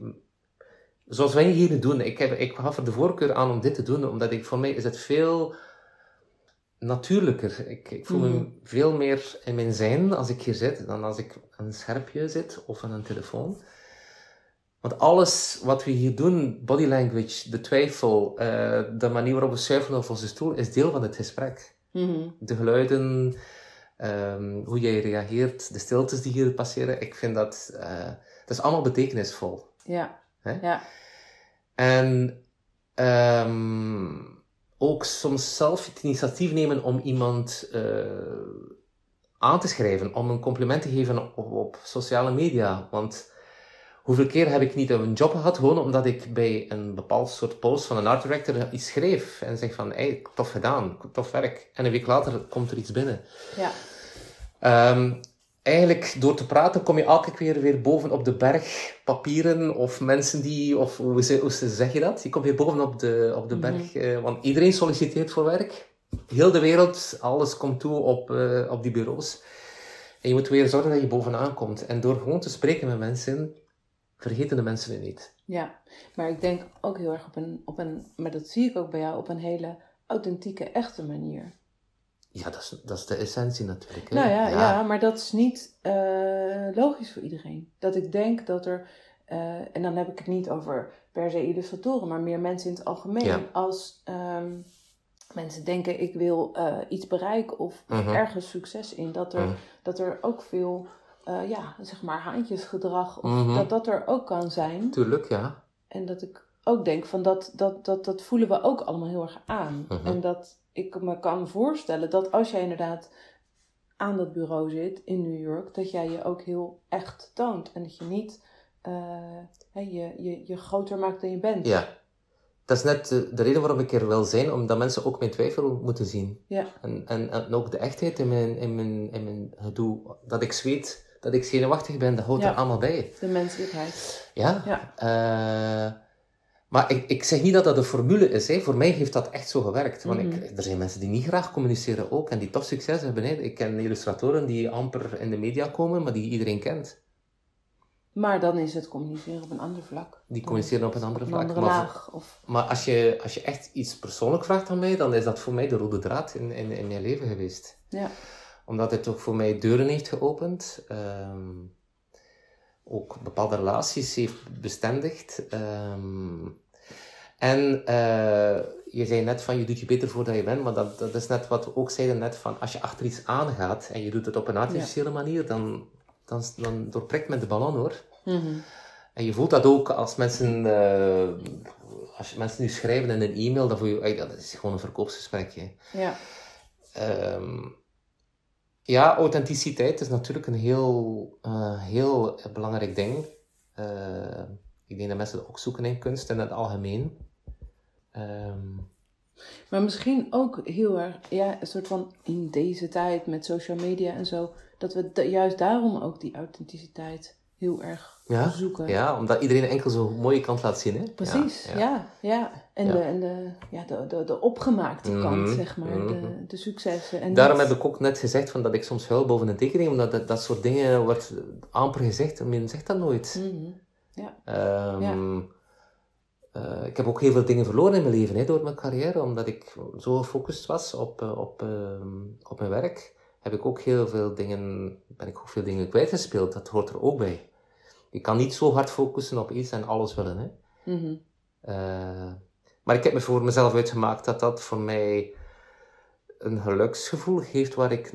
zoals wij hier doen. Ik, heb, ik gaf er de voorkeur aan om dit te doen, omdat ik, voor mij is het veel natuurlijker. Ik, ik voel Mhm. me veel meer in mijn zijn als ik hier zit, dan als ik aan een schermpje zit of aan een telefoon. Want alles wat we hier doen, body language, de twijfel, eh, de manier waarop we schuiven op onze stoel, is deel van het gesprek Mhm. de geluiden, ehm, hoe jij reageert, de stiltes die hier passeren. Ik vind dat, eh, dat is allemaal betekenisvol. ja. Hè? ja. En ehm, ook soms zelf het initiatief nemen om iemand eh, aan te schrijven, om een compliment te geven op, op sociale media. Want hoeveel keer heb ik niet een job gehad, gewoon omdat ik bij een bepaald soort post van een art director iets schreef en zeg van, hey, tof gedaan, tof werk. En een week later komt er iets binnen. ja. Ehm, eigenlijk, door te praten, kom je elke keer weer boven op de berg papieren of mensen die, of hoe, ze, hoe ze- zeg je dat? Je komt weer boven op de, op de berg, eh, want iedereen solliciteert voor werk. Heel de wereld, alles komt toe op, eh, op die bureaus. En je moet weer zorgen dat je bovenaan komt. En door gewoon te spreken met mensen, vergeten de mensen het niet. Ja, maar ik denk ook heel erg op een, op een, maar dat zie ik ook bij jou, op een hele authentieke, echte manier. Ja, dat is, dat is de essentie natuurlijk. Hè? Nou ja, ja. maar dat is niet eh, logisch voor iedereen. Dat ik denk dat er, eh, en dan heb ik het niet over per se illustratoren, maar meer mensen in het algemeen. Ja. Als ehm, mensen denken ik wil eh, iets bereiken of Mhm. ergens succes in, dat er, Mhm. dat er ook veel, eh, ja, zeg maar haantjesgedrag, of Mhm. dat dat er ook kan zijn. Tuurlijk, ja. En dat ik ook denk van dat, dat, dat, dat voelen we ook allemaal heel erg aan. Mhm. En dat ik me kan voorstellen dat als jij inderdaad aan dat bureau zit in New York, dat jij je ook heel echt toont. En dat je niet eh, hè, je, je, je groter maakt dan je bent. Ja. dat is net de, de reden waarom ik er wil zijn, omdat mensen ook mijn twijfel moeten zien. Ja. En, en, en ook de echtheid in mijn, in mijn, in mijn gedoe. Dat ik zweet, dat ik zenuwachtig ben, dat hoort Ja. er allemaal bij. De menselijkheid. Ja. Ja. Eh, maar ik, ik zeg niet dat dat een formule is. Hè. Voor mij heeft dat echt zo gewerkt. Want Mhm. ik, er zijn mensen die niet graag communiceren ook en die toch succes hebben. Hè. Ik ken illustratoren die amper in de media komen, maar die iedereen kent. Maar dan is het communiceren op een ander vlak. Die communiceren op een andere vlak. Een andere Maar- laag. Of, Maar als je, als je echt iets persoonlijk vraagt aan mij, dan is dat voor mij de rode draad in, in, in mijn leven geweest. ja. Omdat het ook voor mij deuren heeft geopend. ehm, ook bepaalde relaties heeft bestendigd. ehm, en eh, je zei net van je doet je beter voor dan je bent, maar dat, dat is net wat we ook zeiden net van als je achter iets aangaat en je doet het op een artificiële manier, dan, dan, dan doorprikt men de ballon hoor. Mhm. En je voelt dat ook als mensen, eh, als mensen nu schrijven in een e-mail, dan voel je, ey, dat is gewoon een verkoopsgesprekje. Ja. Ehm, ja, authenticiteit is natuurlijk een heel, eh, heel belangrijk ding. Eh, ik denk dat mensen dat ook zoeken in kunst in het algemeen. Ehm, Maar misschien ook heel erg, ja, een soort van in deze tijd met social media en zo, dat we juist daarom ook die authenticiteit heel erg Ja, zoeken. ja, omdat iedereen enkel zo'n mooie kant laat zien. Hè? Precies, Ja, ja, ja. En, Ja. De, en de, ja, de, de, de opgemaakte Mhm, kant, zeg maar, mhm. de, de successen. En Daarom heb ik ook net gezegd van dat ik soms huil boven een tekening, omdat dat, dat soort dingen wordt amper gezegd. Men zegt dat nooit. Mhm. Ehm, eh, ik heb ook heel veel dingen verloren in mijn leven hè, door mijn carrière, omdat ik zo gefocust was op, eh, op, ehm, op mijn werk. Heb ik ook heel veel dingen, ben ik ook veel dingen kwijtgespeeld. Dat hoort er ook bij. Je kan niet zo hard focussen op iets en alles willen. Hè. Mhm. Eh, maar ik heb me voor mezelf uitgemaakt dat dat voor mij een geluksgevoel geeft waar ik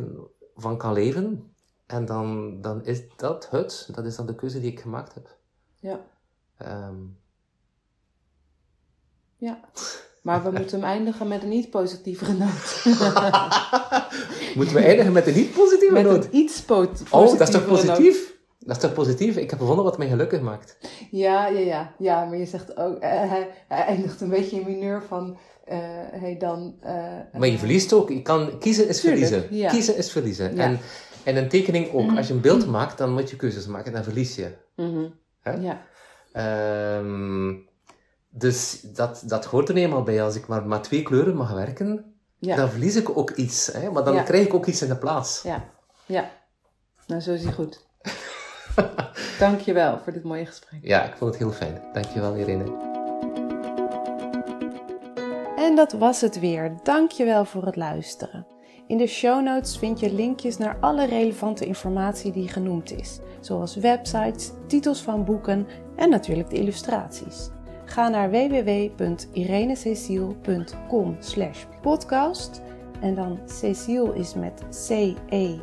van kan leven. En dan, dan is dat het. Dat is dan de keuze die ik gemaakt heb. Ja. Ehm, ja. Maar we moeten hem eindigen met een niet positievere noot. *laughs* Moeten we eindigen met een niet positieve met noot? een iets po- positievere Oh, dat is toch noot. Dat is toch positief? Ik heb gevonden wat mij gelukkig maakt. Ja, ja, ja. Ja, maar je zegt ook, eh, hij, hij eindigt een beetje in mineur van, eh hey, dan... eh, Maar je verliest ook. Je kan, kiezen is Tuurlijk, verliezen. ja. Kiezen is verliezen. Ja. En, en een tekening ook. Als je een beeld maakt, dan moet je keuzes maken. Dan verlies je. mhm. Hè? Ja, Ehm, dus dat, dat hoort er eenmaal bij. Als ik maar met twee kleuren mag werken, ja, dan verlies ik ook iets. Hè? Maar dan Ja. krijg ik ook iets in de plaats. ja, ja. Nou, zo is hij goed. *laughs* Dank je wel voor dit mooie gesprek. Ja, ik vond het heel fijn. Dankjewel, Irene. En dat was het weer. Dankjewel voor het luisteren. In de show notes vind je linkjes naar alle relevante informatie die genoemd is, zoals websites, titels van boeken en natuurlijk de illustraties. Ga naar www.irenececiel.com podcast en dan Cecile is met C-E-C-I-L-E